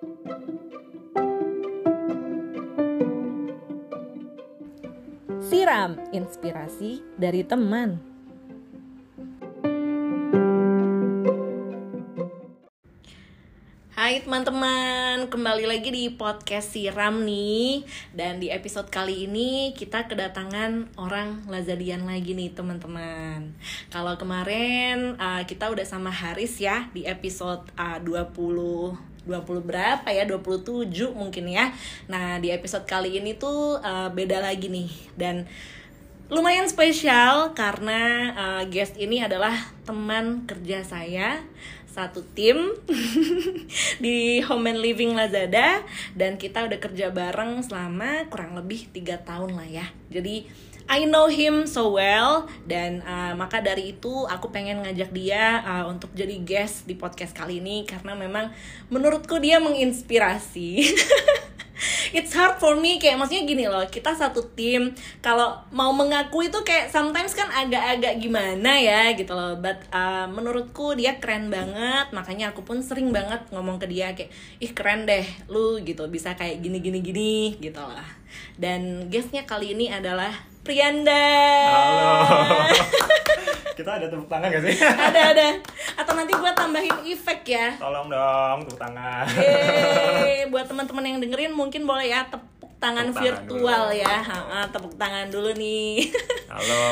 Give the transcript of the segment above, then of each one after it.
Siram inspirasi dari teman. Hai teman-teman, kembali lagi di podcast Siram nih. Dan di episode kali ini kita kedatangan orang Lazadian lagi nih teman-teman. Kalau kemarin uh, kita udah sama Haris ya di episode uh, 20 20 berapa ya? 27 mungkin ya. Nah di episode kali ini tuh uh, beda lagi nih. Dan lumayan spesial karena uh, guest ini adalah teman kerja saya satu tim di Home and Living Lazada. Dan kita udah kerja bareng selama kurang lebih tiga tahun lah ya. Jadi I know him so well dan uh, maka dari itu aku pengen ngajak dia uh, untuk jadi guest di podcast kali ini karena memang menurutku dia menginspirasi. It's hard for me kayak maksudnya gini loh kita satu tim kalau mau mengaku itu kayak sometimes kan agak-agak gimana ya gitu loh. But uh, menurutku dia keren banget makanya aku pun sering banget ngomong ke dia kayak ih keren deh lu gitu. Bisa kayak gini gini gini gitu lah. Dan guestnya kali ini adalah Prianda Halo. Kita ada tepuk tangan gak sih? ada ada atau nanti gue tambahin efek ya Tolong dong tepuk tangan. Yeay, buat teman-teman yang dengerin mungkin boleh ya tepuk tangan Tepuk tangan virtual dulu. ya. Ha, ha, tepuk tangan dulu nih. Halo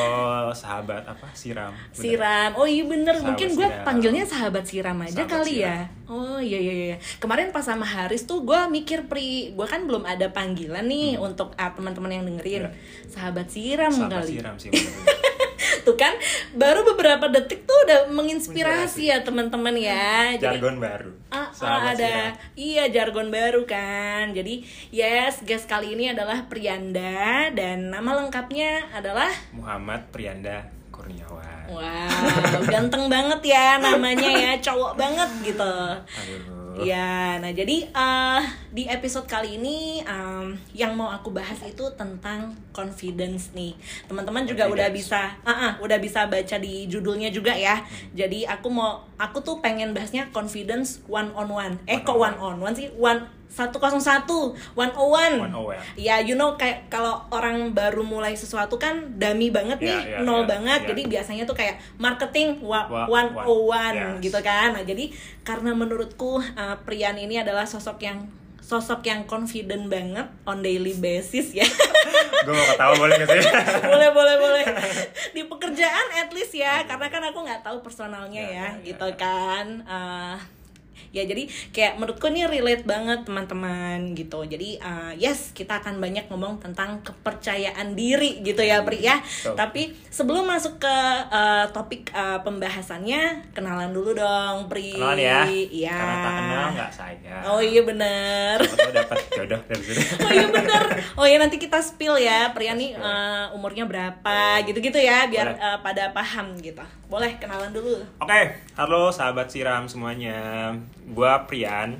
sahabat apa siram. Bener. siram. Oh iya bener, Sahabat mungkin gue panggilnya sahabat siram aja Sahabat kali siram. ya. Oh iya iya iya. Kemarin pas sama Haris tuh gue mikir pri, gue kan belum ada panggilan nih untuk ah, teman-teman yang dengerin. Iya. Sahabat siram Sahabat kali. siram sih. Tuh kan baru beberapa detik tuh udah menginspirasi ya teman-teman ya. Jadi Jargon baru. Ah, ah, ada iya jargon baru kan jadi yes guest kali ini adalah Prianda dan nama lengkapnya adalah Muhammad Prianda Kurniawan. wow ganteng banget ya namanya ya cowok banget gitu Aduh. Ya, nah jadi eh, di episode kali ini em, yang mau aku bahas itu tentang confidence nih. Teman-teman juga udah Confidence. bisa, ah, ah, udah bisa baca di judulnya juga ya. Jadi aku mau, aku tuh pengen bahasnya confidence one on one. Eh kok one on one sih? One 101, 101. 101. Ya, you know kayak kalau orang baru mulai sesuatu kan dummy banget nih, Ya, ya, nol ya, banget. ya. Jadi biasanya tuh kayak marketing wa- Wa- 101 yes. gitu kan. Nah, jadi karena menurutku uh, Prian ini adalah sosok yang sosok yang confident banget on daily basis ya. Gue mau ketawa boleh gak sih? boleh boleh boleh. Di pekerjaan at least ya, karena kan aku nggak tahu personalnya Ya, ya, ya, ya, gitu ya. kan. Uh, ya jadi kayak menurutku ini relate banget teman-teman gitu jadi uh, yes kita akan banyak ngomong tentang kepercayaan diri gitu ya Pri ya Betul. tapi sebelum masuk ke uh, topik uh, pembahasannya kenalan dulu dong Pri Kenalan ya. iya Karena tak kenal nggak sayang. oh iya dapat jodoh dari sini. Oh iya bener Oh iya nanti kita spill ya Pria nih uh, umurnya berapa gitu-gitu ya Biar Boleh. uh, pada paham gitu Boleh kenalan dulu Oke, halo sahabat siram semuanya. Gua Prian.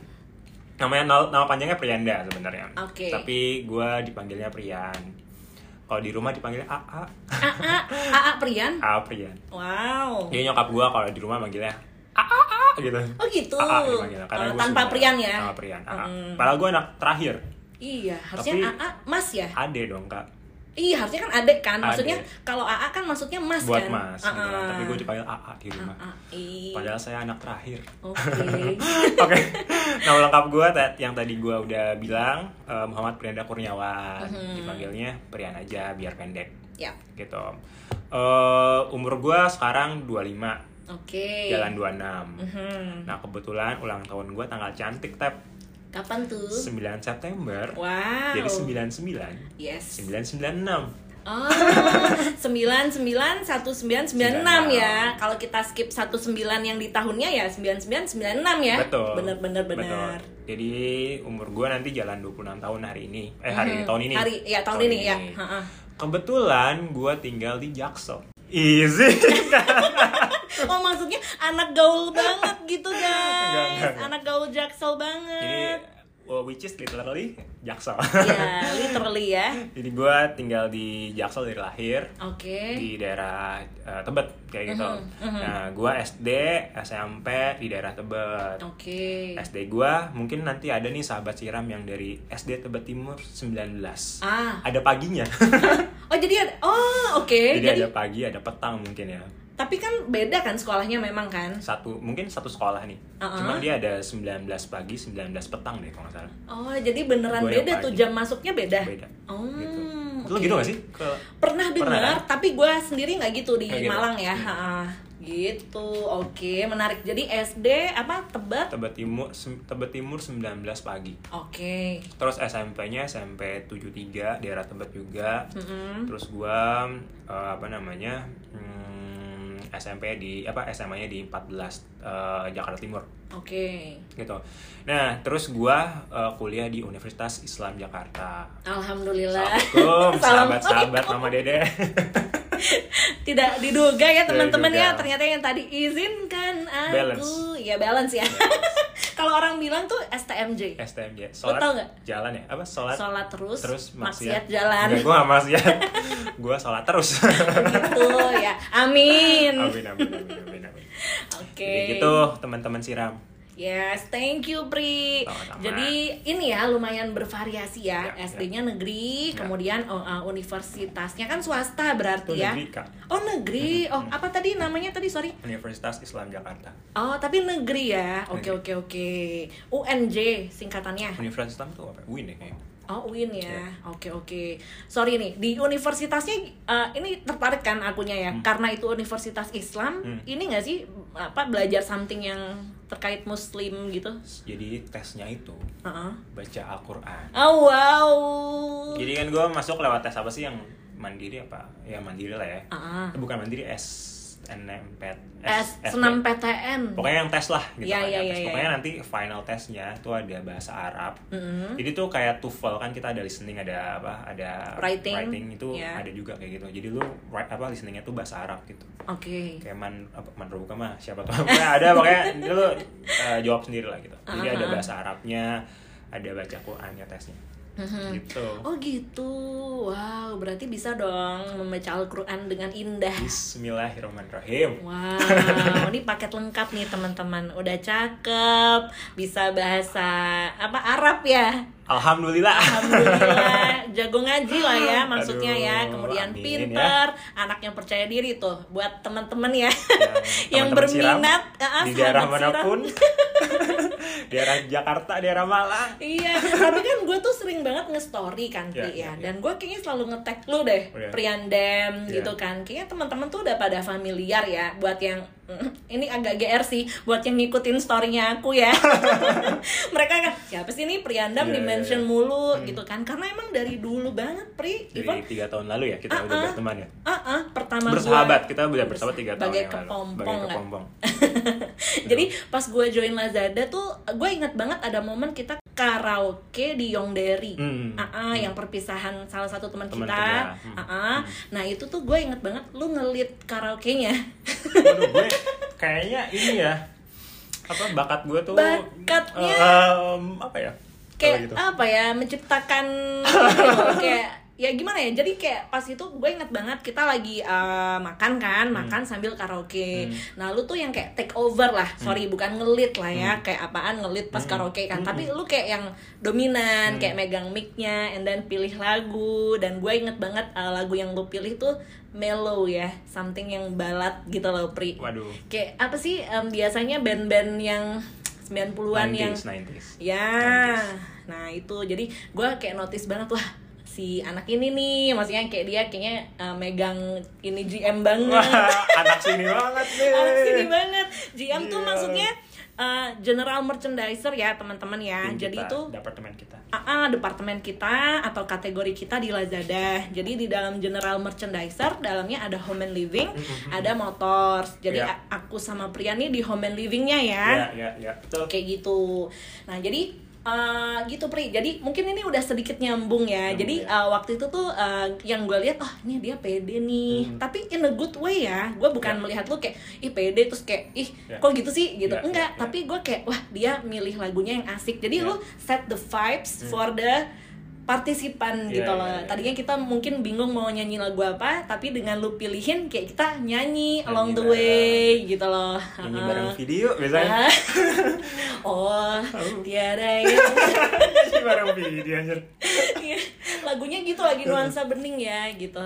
Namanya nama, panjangnya Prianda sebenarnya. Oke. Tapi gua dipanggilnya Prian. Kalau di rumah dipanggilnya AA. AA AA Prian AA Prian. Wow Jadi nyokap gua kalau di rumah manggilnya AA gitu. Oh gitu AA karena Tanpa. Prian ya Tanpa Prian. AA. Mm. Padahal gua anak terakhir. Iya harusnya Tapi- AA Mas ya Ade dong, Kak. Iya harusnya kan adek kan Maksudnya kalau AA kan maksudnya Mas Buat kan Mas gitu kan. AA. Tapi gua dipanggil AA di rumah. AA iya. Padahal saya anak terakhir. Oke Oke, nama lengkap gue yang tadi gue udah bilang eh, Muhammad Prianda Kurniawan, Mhm. dipanggilnya Prian aja biar pendek Ya gitu. Eh, umur gue sekarang 25, Oke jalan 26. Mhm. Nah kebetulan ulang tahun gue tanggal cantik tap Kapan tuh? 9 September. Wow Jadi 99, Yes 996. Oh, sembilan sembilan satu sembilan sembilan enam ya. Kalau kita skip satu sembilan yang di tahunnya ya sembilan sembilan sembilan enam ya. Betul. Bener bener Betul. bener. Jadi umur gue nanti jalan 26 tahun hari ini. Eh hari ini Mhm. tahun ini. Hari ya tahun, ini, ya. Ha-ha. Kebetulan gue tinggal di Jaksel. Easy. Oh maksudnya anak gaul banget gitu guys. Enggak, enggak, enggak. Anak gaul jaksel Jadi banget. uh, which is literally Jaksel. ya literally ya Jadi gue tinggal di Jaksel dari lahir oke di daerah uh, Tebet kayak gitu. Mhm, mhm. Nah, gue SD, SMP di daerah Tebet. oke SD gue mungkin nanti ada nih sahabat siram yang dari SD Tebet Timur 19. ah Ada paginya. oh jadi ada oh oke Jadi, jadi, ada pagi, ada petang mungkin ya. Tapi kan beda kan sekolahnya memang kan Satu mungkin satu sekolah nih. Uh-uh. Cuma dia ada 19 pagi, 19 petang deh kalau nggak salah. oh jadi beneran Gua beda tuh jam masuknya beda Beda. oh Gitu. Lu gitu gak sih? Ke pernah dengar Pernah, kan? tapi gue sendiri nggak gitu di gitu? Malang ya Hmm. Gitu oke menarik jadi SD apa tebet Tebet Timur Tebet Timur 19 pagi. oke Terus SMP-nya SMP 73 daerah Tebet juga. Mm-mm. Terus gua eh, apa namanya? hmm, SMP di apa SMA-nya di 14 eh, Jakarta Timur. Oke. Gitu. Nah, terus gua eh, kuliah di Universitas Islam Jakarta. alhamdulillah. Assalamualaikum, Salam- sahabat-sahabat Mama Dede. tidak diduga ya teman-teman ya. Ternyata yang tadi izinkan aku. Balance. ya balance ya kalau orang bilang tuh STMJ STMJ. Lu tau jalan ya? Apa sholat? sholat terus, terus maksiat maksiat, jalan Enggak, gua gak maksiat. gua sholat terus. gitu ya amin amin, amin, amin, amin, amin. oke Jadi gitu teman-teman siram. Yes, thank you Pri. Sama-sama. Jadi ini ya lumayan bervariasi ya. Ya, SD-nya negeri, Ya. kemudian oh, uh, universitasnya kan swasta Itu berarti ya. negeri kak. Oh negeri. Oh apa tadi namanya tadi sorry. Universitas Islam Jakarta. Oh tapi negeri ya. Oke oke oke. UNJ singkatannya. Universitas Islam tuh apa? UIN ya kayaknya. Oh UIN ya. Ya. Oke oke. Sorry nih di universitasnya uh, ini tertarik kan akunya ya. Hmm. Karena itu universitas Islam. Hmm. Ini nggak sih apa belajar something yang terkait Muslim gitu? Jadi tesnya itu Uh-uh. baca Al-Quran. Oh wow. Jadi kan gue masuk lewat tes apa sih yang mandiri apa? Ya mandiri lah ya. Eh, Bukan mandiri S SNMPT S PTN. Pokoknya yang tes lah gitu Iya, kan, iya, yang iya, tes. iya. Pokoknya nanti final tesnya tuh ada bahasa Arab. Mm-mm. Jadi tuh kayak TOEFL kan kita ada listening ada apa? Ada Writing. itu Iya. ada juga kayak gitu. Jadi lu write apa listeningnya tuh bahasa Arab gitu. Oke. kayak man apa man bukan mah siapa tuh pokoknya ada pokoknya itu lu uh, jawab sendiri lah gitu jadi ada Ah. bahasa Arabnya ada baca Qurannya tesnya Mhm. gitu Oh gitu. Wow, berarti bisa dong membaca Al-Qur'an dengan indah. Bismillahirrahmanirrahim Wow, ini paket lengkap nih teman-teman. Udah cakep, bisa bahasa apa Arab ya. Alhamdulillah Alhamdulillah, jago ngaji lah ya maksudnya ya. Aduh, Kemudian amin pinter, anak yang percaya diri tuh buat teman-teman ya yang teman-teman siram berminat ah, di daerah mana pun daerah Jakarta daerah Malang Iya, tapi kan gue tuh sering banget nge-story kan, ya. iya, iya. Dan gue kayaknya selalu nge-tag lu deh, Oh, iya. Priandem Iya. gitu kan. Kayaknya teman-teman tuh udah pada familiar ya buat yang ini agak GR sih buat yang ngikutin story-nya aku ya. Mereka kan siapa sih nih Priandam Iya, di iya, mention iya. mulu gitu kan. Karena emang dari dulu banget, Pri. dari Even tiga tahun lalu ya kita udah Ah, berteman ya ah ah, pertama bersahabat gua- kita udah bersahabat tiga tahun yang lalu bagai kepompong Jadi pas gue join Lazada tuh gue inget banget ada momen kita karaoke di Yongderi. Hmm. Ah, ah, yang perpisahan salah satu teman kita. kerja. Hmm. Ah, ah. Nah, itu tuh gue inget banget lu ngelit karaoke-nya. Waduh, gue kayaknya ini ya apa bakat gue tuh Bakatnya. eh, em, apa ya kayak gitu. apa ya menciptakan gitu kayak ya gimana ya? Jadi kayak pas itu gue inget banget kita lagi eh, makan kan makan sambil karaoke. Hmm. nah lu tuh yang kayak take over lah. Sorry bukan ngelit lah ya. Kayak apaan ngelit pas Hmm. karaoke kan. Tapi lu kayak yang dominan Hmm. kayak megang mic-nya and then pilih lagu. Dan gue inget banget eh, lagu yang lu pilih tuh mellow ya. Something yang balad gitu loh Pri. Waduh. Kayak apa sih? Em, biasanya band-band yang 90-an yang 90s 90s Ya, 90s. nah itu. Jadi gue kayak notice banget wah si anak ini nih, maksudnya kayak dia kayaknya uh, megang ini GM banget, Wah, anak sini banget nih anak sini banget. GM tuh Iya. maksudnya uh, general merchandiser ya teman-teman ya. Tim Jadi kita, itu departemen kita AA departemen kita atau kategori kita di Lazada. Jadi di dalam general merchandiser dalamnya ada home and living, ada motors. Jadi Mm-hmm. A- aku sama Priya nih di home and livingnya ya ya ya ya betul kayak gitu nah jadi eh, gitu Pri. Jadi mungkin ini udah sedikit nyambung ya. Nyambung Jadi ya. eh, waktu itu tuh eh, yang gue lihat, oh ini dia pede nih. Hmm. Tapi in a good way ya. Gue bukan Ya. melihat lu kayak ih pede terus kayak ih Ya. kok gitu sih gitu. Ya, Enggak. ya, ya. Tapi gue kayak wah dia milih lagunya yang asik. Jadi Ya. lu set the vibes Hmm. for the partisipan Iya, gitu loh. iya. Tadinya kita mungkin bingung mau nyanyi lagu apa, tapi dengan lu pilihin kayak kita nyanyi along the bareng. way gitu loh. Nyanyi bareng video biasanya. Ah. oh, tiada yang Nyanyi bareng video anjir. Iya, lagunya gitu lagi nuansa bening ya gitu.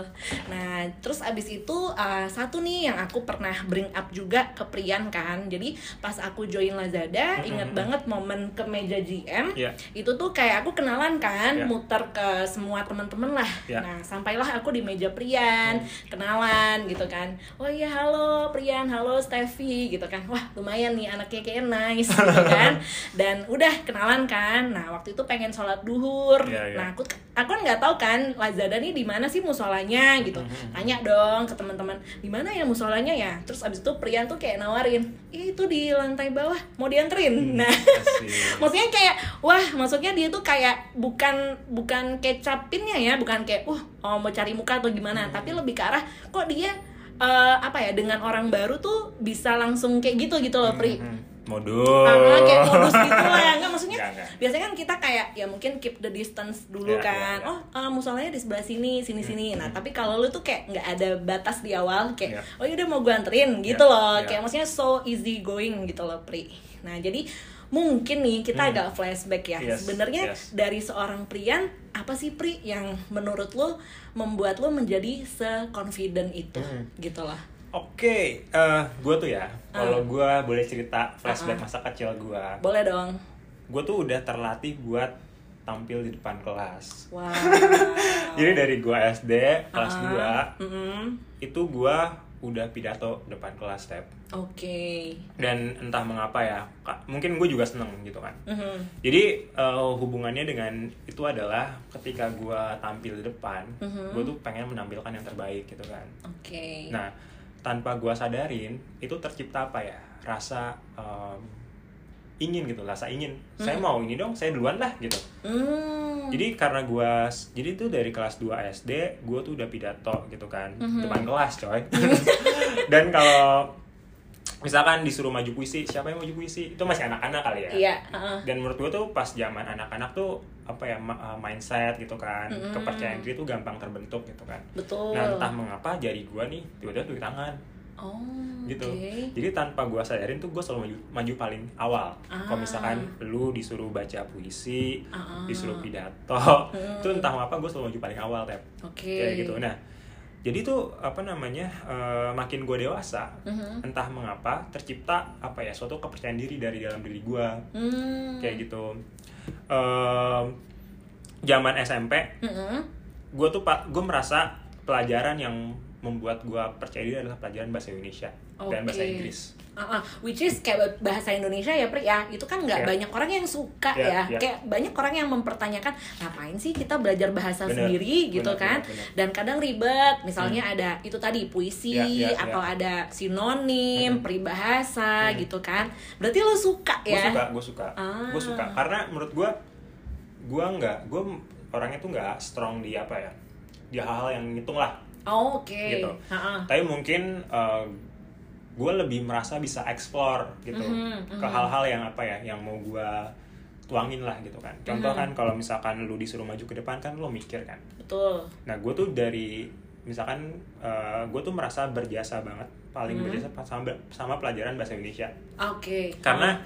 Nah, terus abis itu uh, satu nih yang aku pernah bring up juga ke Prian kan. Jadi pas aku join Lazada, inget banget momen ke meja GM. Iya. Itu tuh kayak aku kenalan kan, Iya. muter ke semua teman-teman lah. Iya. Nah, sampailah aku di meja Prian, kenalan gitu kan. Oh iya, halo Prian, halo Steffi gitu kan. Wah, lumayan nih anaknya kayak nice gitu kan. Dan udah kenalan kan. Nah, waktu itu pengen sholat duhur. Iya, iya. Nah, aku aku kan nggak tahu kan Lazada nih di mana sih musolanya gitu. Tanya dong ke teman-teman, di mana ya musolanya ya? Terus abis itu Prian tuh kayak nawarin, "Ih, itu di lantai bawah, mau dianterin." Nah, Asik. maksudnya kayak wah maksudnya dia tuh kayak bukan bukan kecapinnya ya bukan kayak uh oh, mau cari muka atau gimana tapi lebih ke arah kok dia eh, apa ya dengan orang baru tuh bisa langsung kayak gitu gitu loh Pri Hmm, Modus. Ah, kayak modus gitu lah ya enggak maksudnya Enggak, enggak. biasanya kan kita kayak ya mungkin keep the distance dulu Iya, kan iya, iya. oh uh, musolanya di sebelah sini sini sini nah tapi kalau lu tuh kayak nggak ada batas di awal kayak Iya. oh yaudah mau gue anterin gitu Iya, loh iya. kayak maksudnya so easy going gitu loh Pri nah jadi mungkin nih kita Hmm. agak flashback ya Yes, sebenarnya yes. dari seorang Prian apa sih Pri yang menurut lu membuat lu menjadi se-confident itu Hmm. gitu loh Oke, eh gue tuh ya, kalau Ah. gue boleh cerita flashback Ah, ah. masa kecil gue, boleh dong gue tuh udah terlatih buat tampil di depan kelas. wow Jadi dari gue SD kelas Ah, 2 mm-mm. itu gue udah pidato depan kelas step Oke. dan entah mengapa ya, mungkin gue juga seneng gitu kan. Mhm. Jadi eh, hubungannya dengan itu adalah ketika gue tampil di depan, Mhm. gue tuh pengen menampilkan yang terbaik gitu kan. Oke. Nah, tanpa gua sadarin itu tercipta apa ya? Rasa em, ingin gitu, rasa ingin. Saya mau ini dong, saya duluan lah gitu. Hmm. Jadi karena gua jadi tuh dari kelas 2 SD, gua tuh udah pidato gitu kan, Mhm. depan kelas, coy. Dan kalau misalkan disuruh maju puisi, siapa yang maju puisi? Itu masih anak-anak kali ya. Iya. heeh. Dan menurut gua tuh pas zaman anak-anak tuh apa ya ma- uh, mindset gitu kan, Mm-mm. kepercayaan diri tuh gampang terbentuk gitu kan. Betul. Nah entah mengapa jari gua nih tiba-tiba tuh di tangan Oh. gitu. Oke. Jadi tanpa gua sadarin tuh gua selalu maju, maju paling awal. Ah. Kalau misalkan lu disuruh baca puisi, Ah. disuruh pidato, Hmm. itu entah apa gua selalu maju paling awal tep. Oke. Kayak gitu. Nah jadi tuh apa namanya eh, makin gue dewasa, Mhm. entah mengapa tercipta apa ya suatu kepercayaan diri dari dalam diri gua Hmm. kayak gitu. Em, zaman SMP Mhm. gue tuh pak gue merasa pelajaran yang membuat gue percaya diri adalah pelajaran bahasa Indonesia dan bahasa. Inggris Ah, ah. which is kayak bahasa Indonesia ya Pri ya itu kan nggak Iya. banyak orang yang suka Iya, ya iya. kayak banyak orang yang mempertanyakan ngapain sih kita belajar bahasa Bener, sendiri gitu bener, kan bener, bener. dan kadang ribet misalnya ada itu tadi puisi Iya, iya, atau ada sinonim Hmm. peribahasa Hmm. gitu kan berarti lo suka gue ya suka gue suka Ah. gue suka karena menurut gue gue nggak gue orangnya tuh nggak strong di apa ya di hal-hal yang ngitung lah Oh, oke Gitu. Ha-ha. tapi mungkin gue lebih merasa bisa explore gitu Mhm, ke mhm. hal-hal yang apa ya yang mau gue tuangin lah gitu kan contoh Mhm. kan kalau misalkan lu disuruh maju ke depan kan lo mikir kan betul Nah, gue tuh dari misalkan gue tuh merasa berjasa banget, paling Hmm. berjasa sama, sama pelajaran bahasa Indonesia. oke Karena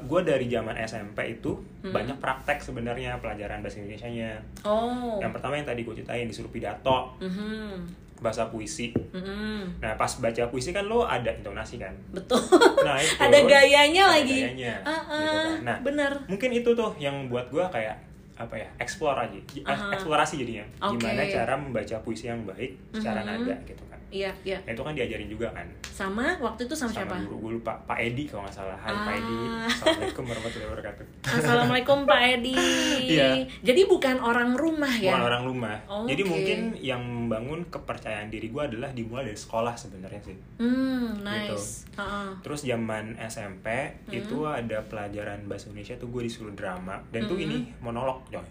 gue dari zaman SMP itu Hmm. banyak praktek sebenarnya pelajaran bahasa Indonesia-nya. oh Yang pertama yang tadi gue ceritain disuruh pidato, Mhm. Bahasa puisi. Mhm. Nah, pas baca puisi kan lo ada intonasi kan. betul Nah, itu ada gayanya ada lagi gayanya, Ah, gitu kan. Nah, bener mungkin itu tuh yang buat gue kayak apa ya explore aja Aha. eksplorasi jadinya Oke. gimana cara membaca puisi yang baik secara Mhm. nada gitu kan iya iya Nah itu kan diajarin juga kan sama waktu itu sama, siapa guru gue lupa Pak Edi kalau nggak salah Hai Pak Ah. Edi Assalamualaikum warahmatullahi wabarakatuh Assalamualaikum Pak Edi Iya. jadi bukan orang rumah ya bukan orang rumah Oke. jadi mungkin yang membangun kepercayaan diri gue adalah dimulai dari sekolah sebenarnya sih hmm Gitu. nice Heeh. terus zaman SMP Hmm. itu ada pelajaran bahasa Indonesia tuh gue disuruh drama dan tuh Hmm. ini monolog coy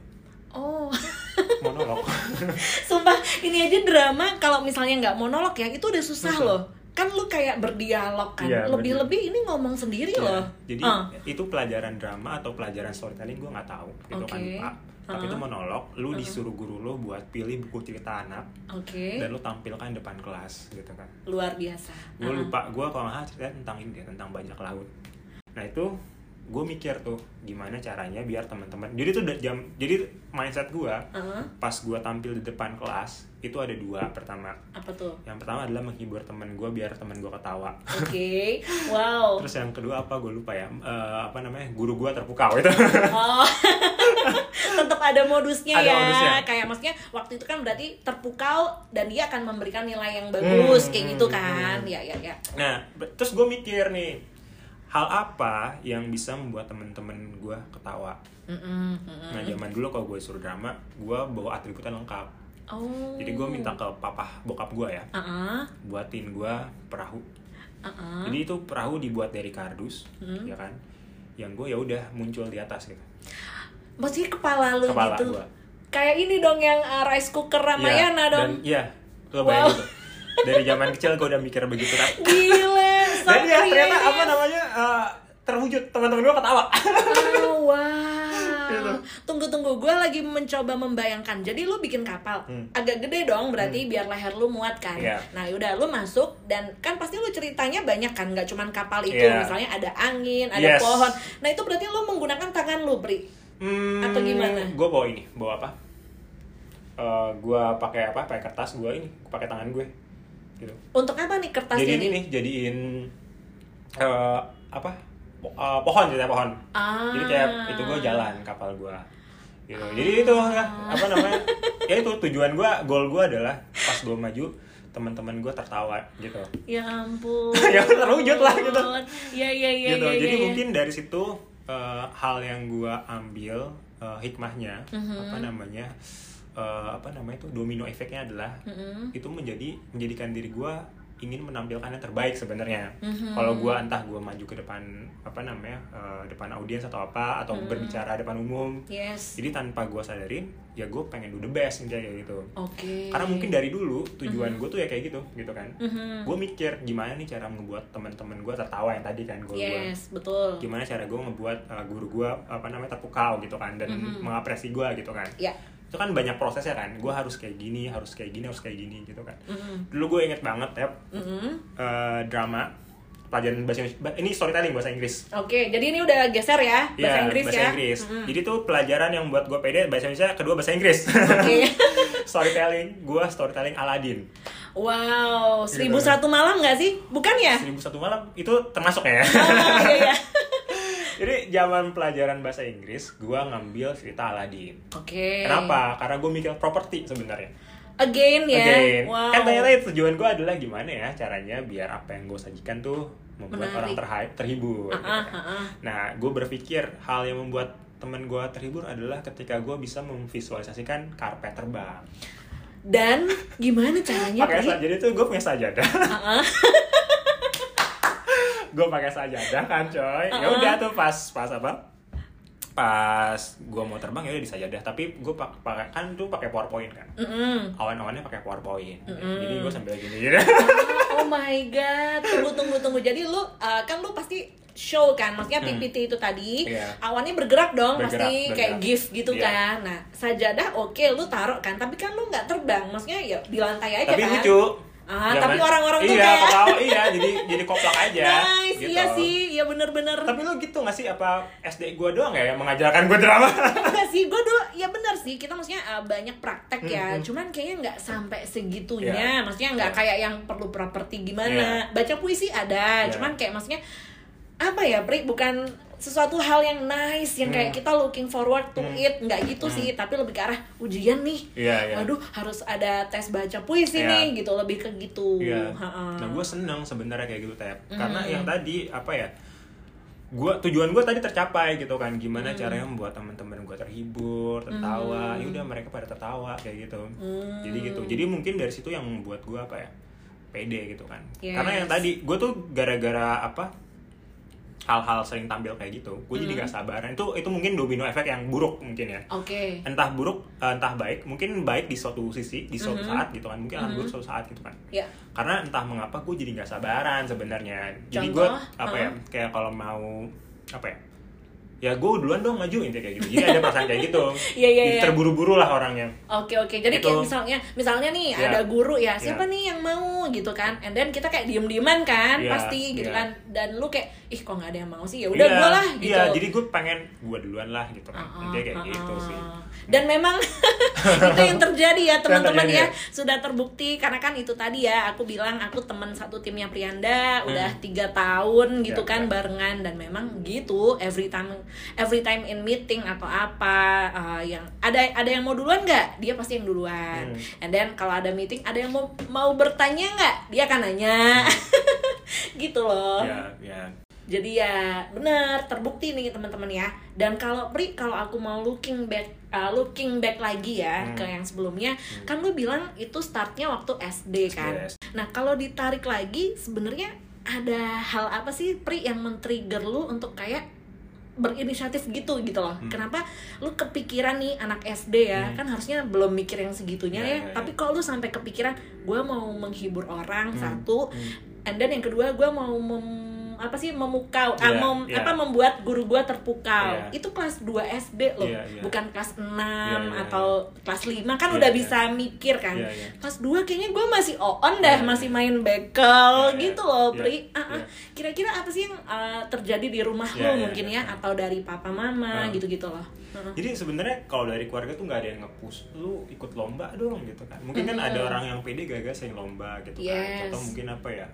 oh monolog Sumpah ini aja drama kalau misalnya nggak monolog ya itu udah susah Susah. loh kan lu kayak berdialog kan Iya, lebih-lebih ini ngomong sendiri Iya. loh jadi Ah. itu pelajaran drama atau pelajaran storytelling gue nggak tahu itu kan Oke. pak tapi Uh-uh. itu monolog lu disuruh guru lu buat pilih buku cerita anak oke dan lu tampilkan depan kelas gitu kan luar biasa gue Ah. lupa gue kalau nggak cerita tentang ini deh, tentang bajak laut nah itu gue mikir tuh gimana caranya biar teman-teman jadi tuh jam jadi mindset gue Ah, pas gue tampil di depan kelas itu ada dua pertama apa tuh yang pertama adalah menghibur temen gue biar temen gue ketawa oke wow terus yang kedua apa gue lupa ya Eh, apa namanya guru gue terpukau itu Oh, tetap ada modusnya Ada ya. modusnya. Kayak maksudnya waktu itu kan berarti terpukau dan dia akan memberikan nilai yang bagus Hmm, kayak hmm, gitu kan. hmm. Ya ya ya. nah terus gue mikir nih hal apa yang bisa membuat temen-temen gue ketawa Mm-mm, mm-mm. nah zaman dulu kalau gue suruh drama gue bawa atributnya lengkap Oh. jadi gue minta ke papa bokap gue ya Ah, buatin gue perahu ah, ah. jadi itu perahu dibuat dari kardus Hmm. ya kan yang gue ya udah muncul di atas gitu Maksudnya kepala lu Kepala gitu. gua. Kayak ini dong yang uh, rice cooker Ramayana Iya, dong. dan iya lo Wow. Dari zaman kecil gue udah mikir begitu kan Gile, so dan ya ternyata apa namanya eh, terwujud teman-teman gue ketawa Oh, wow. Gitu. Tunggu tunggu, gue lagi mencoba membayangkan. Jadi lu bikin kapal, Hmm. agak gede dong, berarti biar leher lu muat kan. Iya. Nah, yaudah lu masuk dan kan pasti lu ceritanya banyak kan, nggak cuman kapal itu, Iya. misalnya ada angin, ada Yes. pohon. Nah itu berarti lu menggunakan tangan lu, Pri. hmm, Atau gimana? gue bawa ini bawa apa Eh gue pakai apa pakai kertas gue ini pakai tangan gue gitu Untuk apa nih kertasnya jadiin nih? ini jadiin eh apa po- eh, pohon ceritanya pohon Ah. jadi kayak itu gue jalan kapal gue gitu jadi itu ya apa namanya ya itu tujuan gue goal gue adalah pas gue maju teman-teman gue tertawa gitu Ya ampun. Ya, terwujud lah, gitu. Iya iya iya. gitu iya, jadi iya. mungkin dari situ eh, hal yang gue ambil eh, hikmahnya Mhm. apa namanya eh, apa namanya itu domino efeknya adalah Mm-mm. itu menjadi menjadikan diri gue ingin menampilkan yang terbaik sebenarnya Mhm. kalau gue entah gue maju ke depan apa namanya eh, depan audiens atau apa atau Mhm. berbicara depan umum Yes. jadi tanpa gue sadarin ya gue pengen do the best intinya kayak gitu Oke. karena mungkin dari dulu tujuan gue tuh ya kayak gitu gitu kan Mhm. gue mikir gimana nih cara ngebuat teman-teman gue tertawa yang tadi kan gue Yes, betul. gimana cara gue ngebuat uh, guru gue apa namanya terpukau gitu kan dan Mhm. mengapresiasi gue gitu kan Ya. Itu kan banyak prosesnya kan gue harus kayak gini harus kayak gini harus kayak gini gitu kan Mhm. dulu gue inget banget ya Mhm. uh, drama pelajaran bahasa Inggris ini storytelling bahasa Inggris Oke, jadi ini udah geser ya bahasa Iya, Inggris bahasa ya. Inggris. Mhm. Jadi tuh pelajaran yang buat gue pede bahasa Indonesia, kedua bahasa Inggris. Oke. storytelling, gue storytelling Aladdin. Wow, Gitu. seribu satu malam nggak sih? Bukan ya? Seribu satu malam itu termasuk ya. Oh, iya, iya. Jadi zaman pelajaran bahasa Inggris, gue ngambil cerita Aladdin. Oke. Kenapa? Karena gue mikir properti sebenarnya. Again ya. Again. Wow. Kan ternyata tujuan gue adalah gimana ya caranya biar apa yang gue sajikan tuh membuat Menarik. orang terhi- terhibur. Ah, gitu ah, kan. ah, ah. Nah, gue berpikir hal yang membuat temen gue terhibur adalah ketika gue bisa memvisualisasikan karpet terbang. Dan gimana caranya, Pakai jadi tuh gue punya sajadah. Ah, ah. gue pakai sajadah kan coy. Ya udah tuh pas pas apa? Pas gue mau terbang ya udah di sajadah. Tapi gue pak pakai kan tuh pakai powerpoint kan. Mm-mm. Awan-awannya pakai powerpoint. Mm-mm. Jadi gue sambil gini gitu. Oh my god, tunggu tunggu tunggu. Jadi lu uh, kan lu pasti show kan, maksudnya Hmm. PPT itu tadi Iya. awannya bergerak dong, Bergerak, pasti kayak bergerak. gift gitu Iya. kan. Nah sajadah oke lu taruh kan, tapi kan lu nggak terbang, maksudnya ya di lantai aja tapi kan. lucu. Ah, Zaman- tapi orang-orang tuh iya, kayak- ketawa, iya, jadi jadi koplak aja. Nice, gitu. iya sih, iya bener-bener. Tapi lu gitu gak sih apa SD gue doang ya yang mengajarkan gue drama? Enggak sih, gue dulu ya bener sih kita maksudnya uh, banyak praktek ya, Hmm, hmm. cuman kayaknya nggak sampai segitunya, Iya. maksudnya nggak Iya. kayak yang perlu properti gimana, Iya. baca puisi ada, Iya. cuman kayak maksudnya apa ya Pri bukan sesuatu hal yang nice yang kayak Hmm. kita looking forward to Hmm. it nggak gitu sih tapi lebih ke arah ujian nih Iya, iya. waduh harus ada tes baca puisi Iya. nih gitu lebih ke gitu Iya. Ha-ha. Nah, gue seneng sebenarnya kayak gitu tep. Karena Hmm. yang tadi apa ya? Gua tujuan gue tadi tercapai gitu kan. Gimana Hmm. caranya membuat teman-teman gue terhibur, tertawa. Ya udah mereka pada tertawa kayak gitu. Hmm. Jadi gitu. Jadi mungkin dari situ yang membuat gue apa ya? Pede gitu kan. Yes. Karena yang tadi gue tuh gara-gara apa? Hal-hal sering tampil kayak gitu, gue jadi Hmm. gak sabaran. Itu itu mungkin domino efek yang buruk mungkin ya oke entah buruk eh, entah baik mungkin baik di suatu sisi di suatu Mhm. saat gitu kan mungkin akan Mhm. buruk suatu saat gitu kan ya karena entah mengapa gue jadi nggak sabaran sebenarnya jadi gue apa ya Hah? kayak kalau mau apa ya ya gue duluan dong maju intinya kayak gitu jadi ada perasaan kayak gitu Iya, iya, Jadi iya. terburu-buru lah orangnya Oke oke, jadi Gitu. kayak misalnya misalnya nih Iya. ada guru ya, siapa Iya. nih yang mau gitu kan, and then kita kayak diem dieman kan, Iya, pasti gitu iya. kan, dan lu kayak ih kok nggak ada yang mau sih, ya udah Iya, gue lah gitu. iya jadi gue pengen gue duluan lah gitu kan Uh-uh, intinya kayak uh-uh. gitu sih Dan memang itu yang terjadi ya teman-teman ya ya. sudah terbukti karena kan itu tadi ya aku bilang aku teman satu timnya Prianda udah Hmm. tiga tahun gitu Ya, kan ya. barengan dan memang gitu every time every time in meeting atau apa uh, yang ada ada yang mau duluan nggak dia pasti yang duluan Hmm. and then kalau ada meeting ada yang mau mau bertanya nggak dia akan nanya gitu loh ya ya jadi ya benar terbukti nih teman-teman ya. Dan kalau Pri kalau aku mau looking back uh, looking back lagi ya Hmm. ke yang sebelumnya, kan lu bilang itu startnya waktu SD kan. Yes. Nah, kalau ditarik lagi sebenarnya ada hal apa sih Pri yang men-trigger lu untuk kayak berinisiatif gitu gitu loh. Hmm. Kenapa lu kepikiran nih anak SD ya? Hmm. Kan harusnya belum mikir yang segitunya Ya, ya. ya, ya. Tapi kalau lu sampai kepikiran gue mau menghibur orang Hmm. satu, Hmm. and then yang kedua gue mau mem- apa sih memukau ah, Iya, mem- iya. apa membuat guru gue terpukau Iya. itu kelas 2 SD loh Iya, iya. bukan kelas 6 Iya, iya, atau kelas 5 kan Iya, udah iya. bisa mikir kan Iya, iya. kelas 2 kayaknya gue masih on dah Iya, masih iya. main bekel Iya, iya. gitu loh Pri Ah, ah. iya. kira-kira apa sih yang uh, terjadi di rumah Iya, lo iya, mungkin iya. ya atau dari papa mama Ah. gitu-gitu loh Heeh. Jadi sebenarnya kalau dari keluarga tuh nggak ada yang nge-push lu ikut lomba dong gitu kan. Mungkin kan ada orang yang pede gagal sering lomba gitu Yes. kan. Atau mungkin apa ya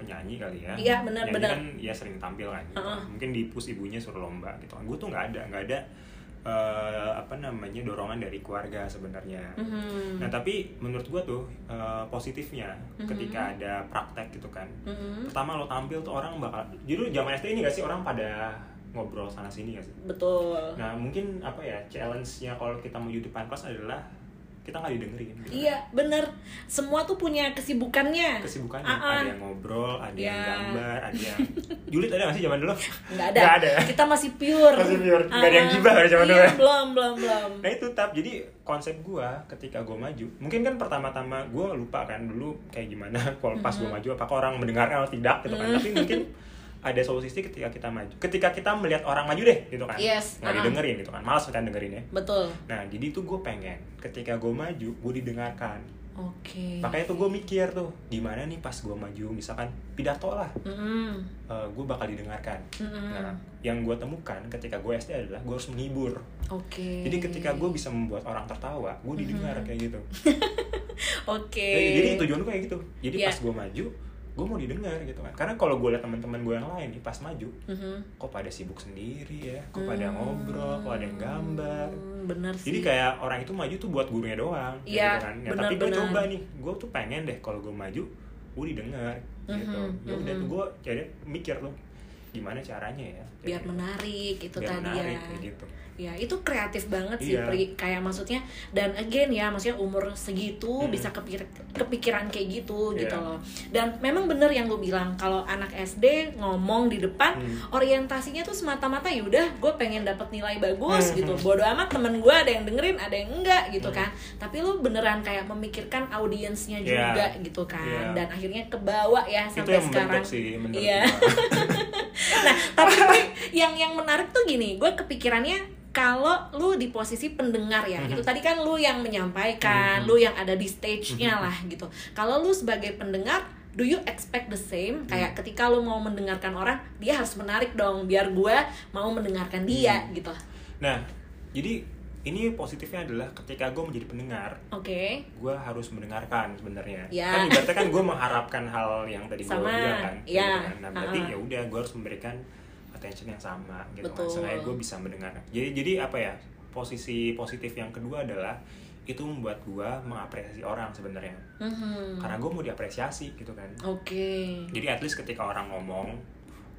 penyanyi kali ya. Iya, benar, benar. kan ya sering tampil kan. Gitu. Uh-uh. Mungkin di push ibunya suruh lomba gitu kan. Gue tuh nggak ada nggak ada eh, apa namanya dorongan dari keluarga sebenarnya. Mhm. Nah tapi menurut gue tuh eh, positifnya Mhm. ketika ada praktek gitu kan. Mhm. Pertama lo tampil tuh orang bakal. Jadi zaman SD ini gak sih orang pada ngobrol sana sini gak sih? betul Nah mungkin apa ya challenge-nya kalau kita mau di depan kelas adalah kita nggak didengerin. Gitu. iya bener semua tuh punya kesibukannya Kesibukannya Ah, ah. ada yang ngobrol, ada yang Ya. gambar, ada yang Julit ada nggak sih zaman dulu? nggak ada. Ada kita masih pure Masih pure. Nggak ada yang Ah, gibah zaman iya, dulu ya? belum belum belum Nah itu tap jadi konsep gua ketika gua maju mungkin kan pertama-tama gua lupa kan dulu kayak gimana kalau pas gua maju apakah orang mendengarkan atau tidak gitu kan Mhm. tapi mungkin ada solusi ketika kita maju. Ketika kita melihat orang maju deh gitu kan. Yes, nggak uh-uh. didengerin gitu kan. Malas kan dengerin ya. Betul. Nah jadi tuh gue pengen ketika gue maju gue didengarkan. Oke. Makanya tuh gue mikir tuh gimana nih pas gue maju misalkan pidato lah. Mm-mm. gue bakal didengarkan. Mm-mm. nah yang gue temukan ketika gue SD adalah gue harus menghibur. Oke. Jadi ketika gue bisa membuat orang tertawa gue didengar Mhm. kayak gitu. Oke. Jadi, jadi tujuan gue kayak gitu. Jadi Iya. pas gue maju gue mau didengar gitu kan. Karena kalau gue lihat teman-teman gue yang lain nih pas maju Mhm. kok pada sibuk sendiri ya? Kok pada Hmm. ngobrol kok ada yang gambar? Bener sih. jadi kayak orang itu maju tuh buat gurunya doang Iya, gitu kan. Ya, benar, tapi gue coba nih gue tuh pengen deh kalau gue maju gue didengar gitu. Mhm, ya udah mhm. tuh gue jadi mikir tuh gimana caranya ya? Biar Jadi, menarik itu biar tadi menarik, ya. gitu ya itu kreatif banget sih Iya. Pri kayak maksudnya dan again ya maksudnya umur segitu Hmm. bisa kepikir kepikiran kayak gitu gitu Iya. loh dan memang bener yang lu bilang kalau anak SD ngomong di depan Hmm. orientasinya tuh semata-mata ya udah gue pengen dapat nilai bagus Hmm, gitu bodoh amat temen gue ada yang dengerin ada yang enggak gitu Hmm. kan tapi lu beneran kayak memikirkan audiensnya Iya. juga gitu kan Iya. dan akhirnya kebawa ya itu sampai yang sekarang sih Iya. nah tapi yang yang menarik tuh gini gue kepikirannya kalau lu di posisi pendengar ya Mhm. itu tadi kan lu yang menyampaikan Mhm. lu yang ada di stage-nya Mhm. lah gitu kalau lu sebagai pendengar do you expect the same kayak ketika lu mau mendengarkan orang dia harus menarik dong biar gue mau mendengarkan dia Hmm. gitu nah jadi ini positifnya adalah ketika gue menjadi pendengar oke gue harus mendengarkan sebenarnya Ya. kan ibaratnya kan gue mengharapkan hal yang tadi gue bilang kan kayak ya. gitu kan. nah berarti Ha-ha. ya udah gue harus memberikan attention yang sama gitu kan Betul. Seenggaknya gue bisa mendengar jadi jadi apa ya posisi positif yang kedua adalah itu membuat gue mengapresiasi orang sebenarnya Mhm. karena gue mau diapresiasi gitu kan Oke. jadi at least ketika orang ngomong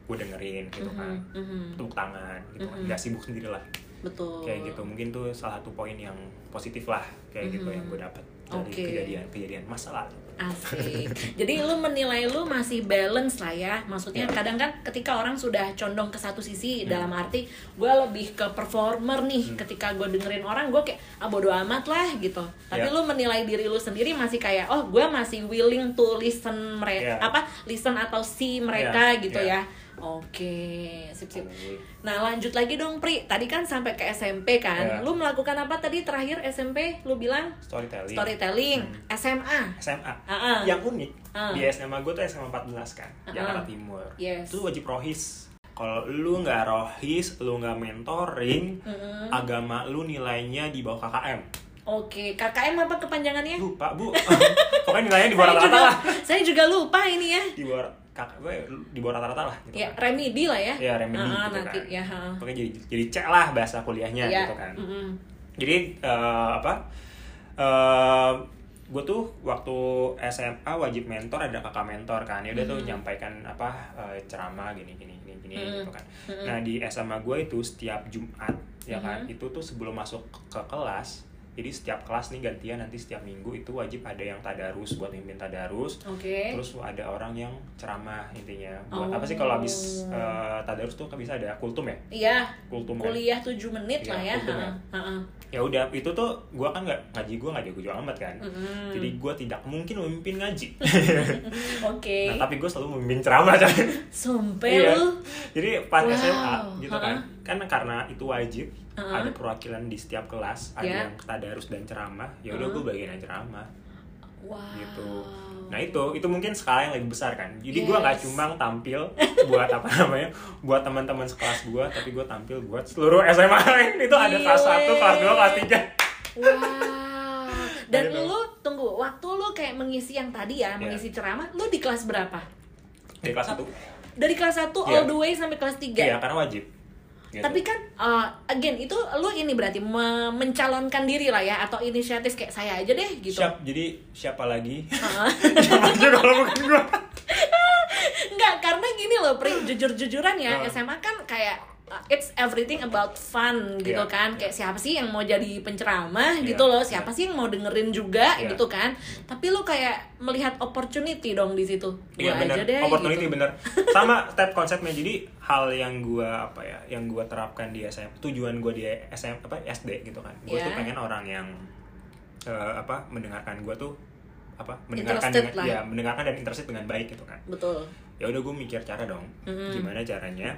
gue dengerin gitu kan Mhm, mhm. tepuk tangan gitu kan Mhm. nggak sibuk sendiri lah Betul. kayak gitu mungkin tuh salah satu poin yang positif lah kayak gitu Mhm. yang gue dapat dari Oke. kejadian kejadian masa lalu Asik. Jadi lu menilai lu masih balance lah ya. Maksudnya Ya. kadang kan ketika orang sudah condong ke satu sisi Hmm. dalam arti gue lebih ke performer nih. Ketika gue dengerin orang gue kayak ah bodo amat lah gitu. Tapi Ya. lu menilai diri lu sendiri masih kayak oh gue masih willing to listen mereka Ya. apa listen atau see mereka Ya, gitu ya. ya. Oke, sip sip. Nah lanjut lagi dong Pri. Tadi kan sampai ke SMP kan. Ya. Lu melakukan apa tadi terakhir SMP? Lu bilang storytelling storytelling. SMA. SMA Ah-ah. yang unik Ah. di SMA gue tuh SMA 14 kan Ah-ah. Jakarta Timur Yes. itu wajib rohis kalau lu nggak rohis lu nggak mentoring Mm-mm. agama lu nilainya di bawah KKM Oke, KKM apa kepanjangannya? lupa bu pokoknya nilainya di bawah rata-rata lah saya juga lupa ini ya. di bawah kakak gue di bawah rata-rata lah gitu Ya, kan. remedi lah ya. ya remedi Ah, gitu nanti kan ya. pokoknya jadi jadi cek lah bahasa kuliahnya Ya, gitu kan mm-mm. jadi eh, apa eh gue tuh waktu SMA wajib mentor ada kakak mentor kan ya udah tuh nyampaikan apa eh, ceramah gini gini gini gini Mm. gitu kan nah di SMA gue itu setiap Jumat ya kan Mm-hmm. itu tuh sebelum masuk ke kelas jadi setiap kelas nih gantian nanti setiap minggu itu wajib ada yang tadarus buat mimpin tadarus Oke. terus ada orang yang ceramah intinya buat Oh. apa sih kalau habis eh, tadarus tuh kan bisa ada kultum ya Iya, kultum kan kuliah 7 menit Iya, lah ya. kultum ya. Ha, ha, ha. ya udah itu tuh gua kan nggak ngaji gua nggak jago-jago amat kan Mm-mm. jadi gua tidak mungkin memimpin ngaji Oke. nah tapi gua selalu memimpin ceramah coy. Sumpah Iya. jadi pas Wow. SMA gitu kan Ha-ha. kan karena itu wajib Ha-ha. ada perwakilan di setiap kelas ada Ya. yang tadarus dan ceramah ya udah Ha-ha. gua bagian ceramah Wow. gitu nah itu itu mungkin skala yang lebih besar kan jadi gua nggak Yes. cuma tampil buat apa namanya buat teman-teman sekelas gua tapi gua tampil buat seluruh SMA lain itu ada kelas satu kelas dua kelas tiga Wow. Dan Gitu. lu tunggu, waktu lu kayak mengisi yang tadi ya, Iya. mengisi ceramah, lu di kelas berapa? di kelas satu Dari kelas 1 Iya. all the way sampai kelas 3. iya karena wajib Gitu. Tapi kan uh, again itu lu ini berarti me- mencalonkan diri lah ya atau inisiatif kayak saya aja deh gitu. siap jadi siapa lagi siapa aja kalau bukan gua Enggak, karena gini loh, Pri, jujur-jujuran ya, Heeh. SMA kan kayak uh, it's everything about fun gitu Iya, kan. Kayak siapa sih yang mau jadi penceramah Iya, gitu loh, iya. siapa sih yang mau dengerin juga Iya. gitu kan. Tapi lu kayak melihat opportunity dong di situ. Gua iya aja bener deh opportunity gitu. bener sama step konsepnya jadi hal yang gua apa ya yang gua terapkan di SM tujuan gua di SM apa SD gitu kan gua Iya. tuh pengen orang yang eh, apa mendengarkan gua tuh apa mendengarkan Interested dengan lah. ya mendengarkan dan interested dengan baik gitu kan Betul. ya udah gue mikir cara dong Mm-mm. gimana caranya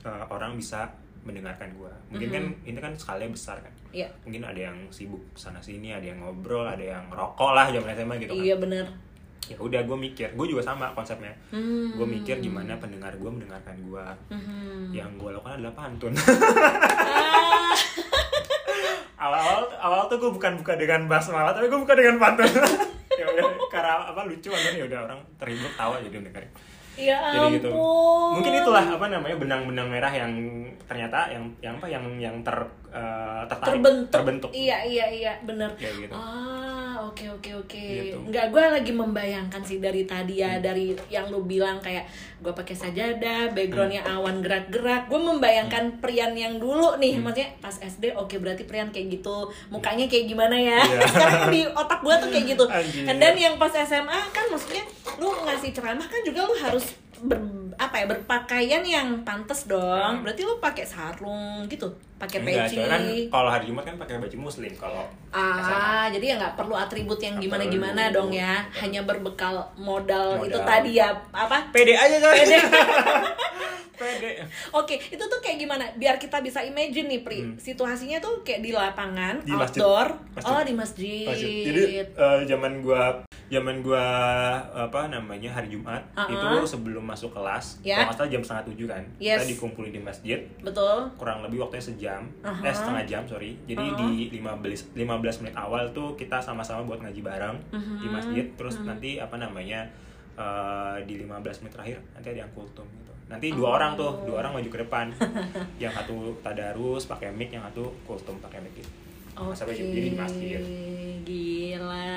eh, orang bisa mendengarkan gua. Mungkin kan ini kan skalanya besar kan? Iya. mungkin ada yang sibuk sana sini ada yang ngobrol ada yang rokok lah zaman SMA gitu kan. Iya bener. ya udah gue mikir. Gue juga sama konsepnya. Hmm. gue mikir gimana pendengar gue mendengarkan gue Mhm. yang gue lakukan adalah pantun. Ah, awal-awal awal tuh gue bukan buka dengan basmalah tapi gue buka dengan pantun. Ya udah karena apa lucu kan ya udah orang terhibur tawa jadi dengerin ya jadi gitu ampun. mungkin itulah apa namanya benang-benang merah yang ternyata yang yang apa yang yang ter eh, tertarik terbentuk. terbentuk Iya iya iya bener. Kayak gitu. Ah oke oke oke. Gitu. Hmm. Nggak gue lagi membayangkan sih dari tadi ya dari yang lu bilang kayak gue pakai sajadah, backgroundnya Hmm. awan gerak-gerak. Gue membayangkan Prian yang dulu nih, maksudnya pas SD oke berarti Prian kayak gitu, mukanya kayak gimana ya? Iya. Sekarang di otak gue tuh kayak gitu. Then yang pas SMA kan maksudnya lu ngasih ceramah kan juga lu harus ber, apa ya berpakaian yang pantas dong. Hmm. Berarti lu pakai sarung gitu, pakai peci. kan kalau hari Jumat kan pakai baju muslim kalau SMA. Ah, jadi ya nggak perlu atribut yang gimana-gimana dong ya. Hanya berbekal modal, Modal. itu tadi ya apa? pede aja coy Pede. pede Oke, itu tuh kayak gimana? Biar kita bisa imagine nih, Pri. Hmm. Situasinya tuh kayak di lapangan, Di masjid. outdoor. Masjid. Oh, di masjid. Masjid. Jadi eh, zaman gua zaman gua apa namanya hari Jumat Uh-uh. itu sebelum masuk kelas, Ya. kalau nggak salah jam setengah tujuh kan, Yes. kita dikumpulin di masjid Betul. kurang lebih waktunya sejam, Uh-huh. eh setengah jam sorry. Jadi Uh-huh. di 15 15 menit awal tuh kita sama-sama buat ngaji bareng Uh-huh. di masjid, terus nanti apa namanya eh, di 15 menit terakhir nanti ada yang kultum gitu. nanti dua orang tuh dua orang maju ke depan yang satu tadarus pakai mic yang satu kultum pakai mic gitu Baju diri di masjid. gila.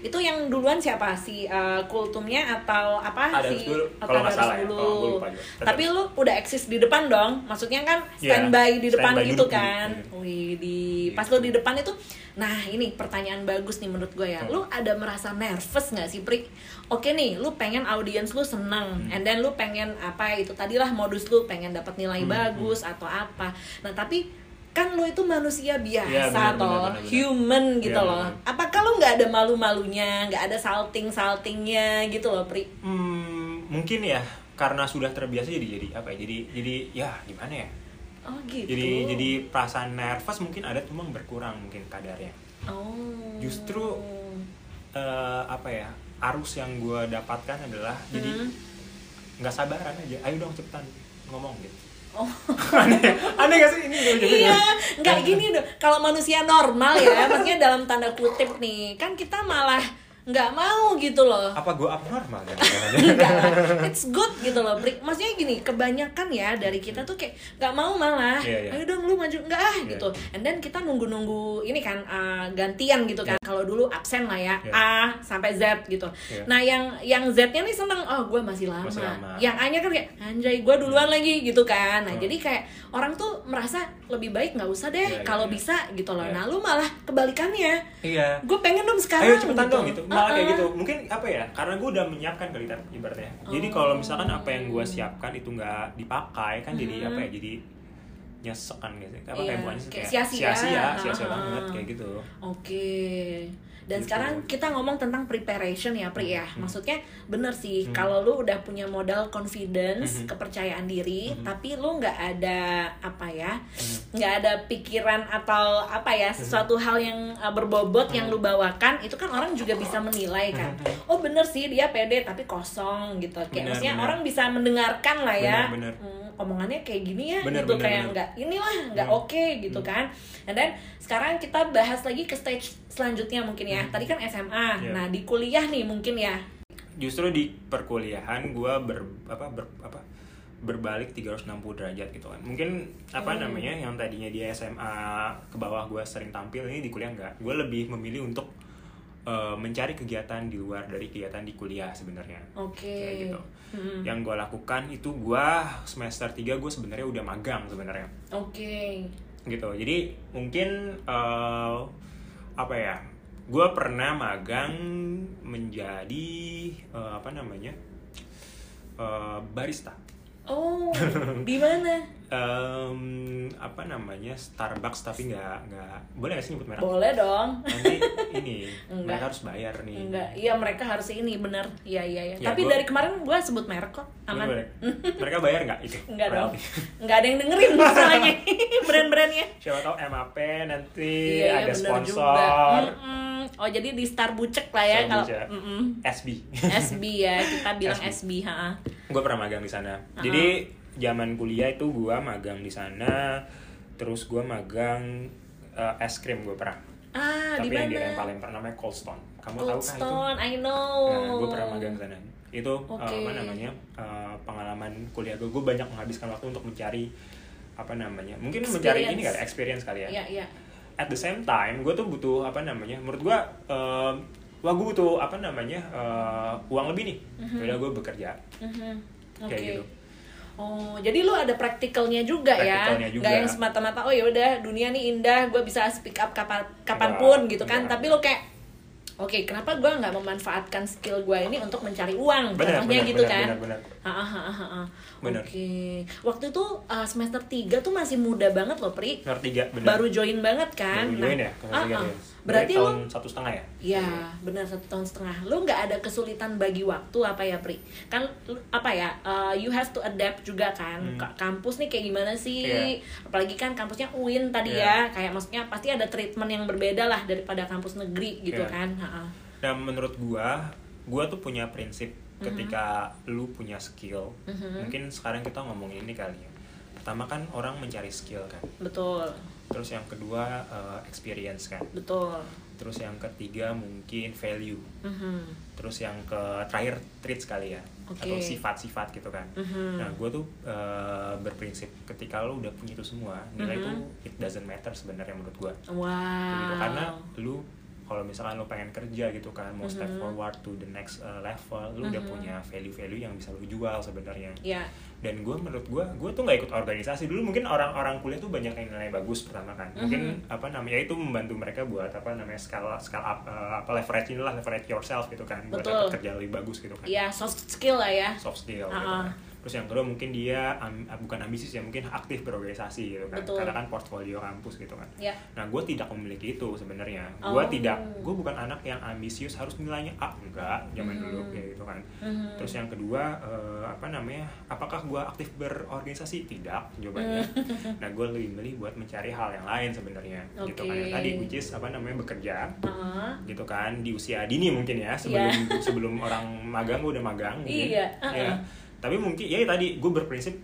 Itu yang duluan siapa sih? Uh, kultumnya atau apa Ada dulu, Atau kalau nggak salah ya, dulu. kalau gue lupa juga. Tetap. Tapi lu udah eksis di depan dong. Maksudnya kan Iya, standby di depan standby gitu duduk, kan. duduk. Wih, di pas lu di depan itu Nah ini pertanyaan bagus nih menurut gue ya Hmm. Lu ada merasa nervous gak sih Pri? Oke nih, lu pengen audiens lu seneng Hmm. And then lu pengen apa itu tadilah modus lu pengen dapat nilai Hmm, bagus atau apa Nah tapi kan lu itu manusia biasa Iya, benar, toh benar, benar. human gitu Iya, loh. benar. Apakah lu nggak ada malu-malunya, nggak ada salting-saltingnya gitu loh, Pri? Hmm, mungkin ya karena sudah terbiasa jadi jadi apa ya jadi jadi ya gimana ya Oh gitu. jadi jadi perasaan nervous mungkin ada cuma berkurang mungkin kadarnya Oh. Justru, Eh, apa ya arus yang gue dapatkan adalah jadi Hmm. nggak sabaran aja ayo dong cepetan ngomong gitu Oh. aneh aneh gak sih ini iya, nggak gini dong. Kalau manusia normal ya, maksudnya dalam tanda kutip nih, kan kita malah nggak mau gitu loh. apa gue abnormal Enggak lah, it's good gitu loh. Maksudnya gini, kebanyakan ya dari kita tuh kayak nggak mau malah Iya, iya. Ayo dong lu maju, enggak ah Iya. gitu And then kita nunggu-nunggu ini kan uh, gantian gitu kan Kalau dulu absen lah ya, Iya. A sampai Z gitu Iya. Nah yang yang Z-nya nih seneng, oh gue masih lama. Masih lama. Yang A-nya kan kayak, anjay gue duluan lagi gitu kan Nah Hmm. jadi kayak orang tuh merasa lebih baik nggak usah deh Iya, iya, kalau iya. bisa gitu loh Iya. Nah lu malah kebalikannya iya Gue pengen dong sekarang ayo cepetan dong gitu malah kayak gitu. Mungkin apa ya karena gue udah menyiapkan kali ibaratnya. Jadi kalau misalkan apa yang gue siapkan itu nggak dipakai kan jadi Mhm. apa ya jadi nyesek kan gitu apa Iya, kayak bukan nyesek, kayak sia-sia. sia-sia sia-sia banget kayak gitu. Oke. Dan Gitu. sekarang kita ngomong tentang preparation ya, Pri ya. Hmm. Maksudnya bener sih, Hmm. kalau lu udah punya modal confidence, Mhm. kepercayaan diri, Mhm. tapi lu nggak ada apa ya, Mhm. nggak ada pikiran atau apa ya, sesuatu hal yang uh, berbobot yang lu bawakan, itu kan orang juga bisa menilai kan. Mhm. Oh bener sih dia pede tapi kosong gitu. Kayak Bener, maksudnya bener. orang bisa mendengarkan lah ya. Bener, bener. Hmm, omongannya kayak gini ya Bener, gitu. bener, kayak nggak inilah nggak Hmm. oke gitu kan. And then sekarang kita bahas lagi ke stage selanjutnya mungkin ya. Tadi kan SMA Hmm. Iya. nah di kuliah nih mungkin ya. Justru di perkuliahan gue ber apa ber apa berbalik 360 derajat gitu kan. Mungkin apa Hmm. namanya yang tadinya di SMA ke bawah gue sering tampil ini di kuliah enggak gue lebih memilih untuk eh, mencari kegiatan di luar dari kegiatan di kuliah sebenarnya. Oke. Kayak gitu. Hmm. yang gue lakukan itu gue semester 3 gue sebenarnya udah magang sebenarnya. Oke. Gitu. Jadi mungkin eh, apa ya gue pernah magang menjadi eh, apa namanya eh, barista. Oh di mana Em, apa namanya Starbucks tapi nggak nggak boleh nggak sih nyebut merek? Boleh dong. Nanti ini Enggak. mereka harus bayar nih. Enggak. Iya mereka harus ini bener. Iya iya iya. Ya, tapi gua- dari kemarin gua sebut merek kok. Aman. mereka bayar nggak? Itu enggak dong. enggak ada yang dengerin masalahnya brand-brandnya. Siapa tahu MAP nanti iya, iya, ada sponsor. Mm-mm. oh jadi di Star Bucek lah ya kalau Bucek. Mm-mm. SB SB ya kita bilang SB. SB, ha gue pernah magang di sana. Ah. jadi zaman kuliah itu gue magang di sana terus gue magang eh, es krim gue pernah ah di tapi yang di lempar-lempar namanya Cold Stone kamu Cold tahu itu Stone I know nah gue pernah magang sana itu eh, Oke. apa namanya eh, pengalaman kuliah gue gue banyak menghabiskan waktu untuk mencari apa namanya mungkin mencari ini Experience. kali experience kali ya Iya, iya. at the same time gue tuh butuh apa namanya menurut gue eh, wah gue butuh apa namanya eh, uang lebih nih Mhm. udah gue bekerja Mhm. Oke. kayak gitu Oh, jadi lu ada praktikalnya juga ya? Praktikalnya juga. Nggak yang semata-mata oh ya udah dunia nih indah, gue bisa speak up kapan kapan pun gitu kan? enggak. Tapi lu kayak Oke, kenapa gue nggak memanfaatkan skill gue ini untuk mencari uang? Contohnya gitu benar, kan? ha. Benar. Oke. Waktu itu uh, semester 3 tuh masih muda banget loh, Pri. Nomor tiga benar Baru join banget kan? Baru join Nah, ya tiga ah. ya? Berarti lu tahun satu setengah ya Ya, benar satu tahun setengah. Lu nggak ada kesulitan bagi waktu apa ya, Pri? Kan apa ya? uh, you have to adapt juga kan. Hmm. Ka- Kampus nih kayak gimana sih? Iya. Apalagi kan kampusnya UIN tadi Iya. ya. Kayak maksudnya pasti ada treatment yang berbeda lah daripada kampus negeri gitu Iya. kan. Ha-ha. dan menurut gua gua tuh punya prinsip Mhm. ketika lu punya skill Mhm. mungkin sekarang kita ngomongin ini kali ya pertama kan orang mencari skill kan Betul. Terus yang kedua uh, experience kan betul terus yang ketiga mungkin value Mhm. terus yang ke terakhir treat sekali ya Oke. atau sifat-sifat gitu kan Mhm. nah gue tuh uh, berprinsip ketika lo udah punya itu semua nilai Mhm. itu it doesn't matter sebenarnya menurut gue wow gitu karena lu kalau misalkan lu pengen kerja gitu kan mau step Mhm. forward to the next uh, level lu udah Mhm. punya value-value yang bisa lu jual sebenarnya ya dan gue menurut gue gue tuh nggak ikut organisasi dulu mungkin orang-orang kuliah tuh banyak yang nilai bagus pertama kan mungkin Mhm. apa namanya itu membantu mereka buat apa namanya scale scale up uh, apa leverage inilah leverage yourself gitu kan buat Betul. dapat kerja lebih bagus gitu kan ya soft skill lah ya soft skill gitu Ah, ah. kan. Terus yang kedua mungkin dia ah, bukan ambisius ya, mungkin aktif berorganisasi gitu kan. Betul. Karena kan portfolio kampus gitu kan. ya Nah, gue tidak memiliki itu sebenarnya. Oh. Gue tidak, gue bukan anak yang ambisius harus nilainya A enggak zaman Mhm. dulu kayak gitu kan. Mhm. Terus yang kedua eh, apa namanya? Apakah gue aktif berorganisasi? Tidak jawabannya. nah, gue lebih milih buat mencari hal yang lain sebenarnya. Gitu kan. Yang tadi which is apa namanya bekerja Ah. gitu kan di usia dini mungkin ya sebelum sebelum orang magang gue udah magang mungkin. Iya, Ya. Tapi mungkin ya tadi gue berprinsip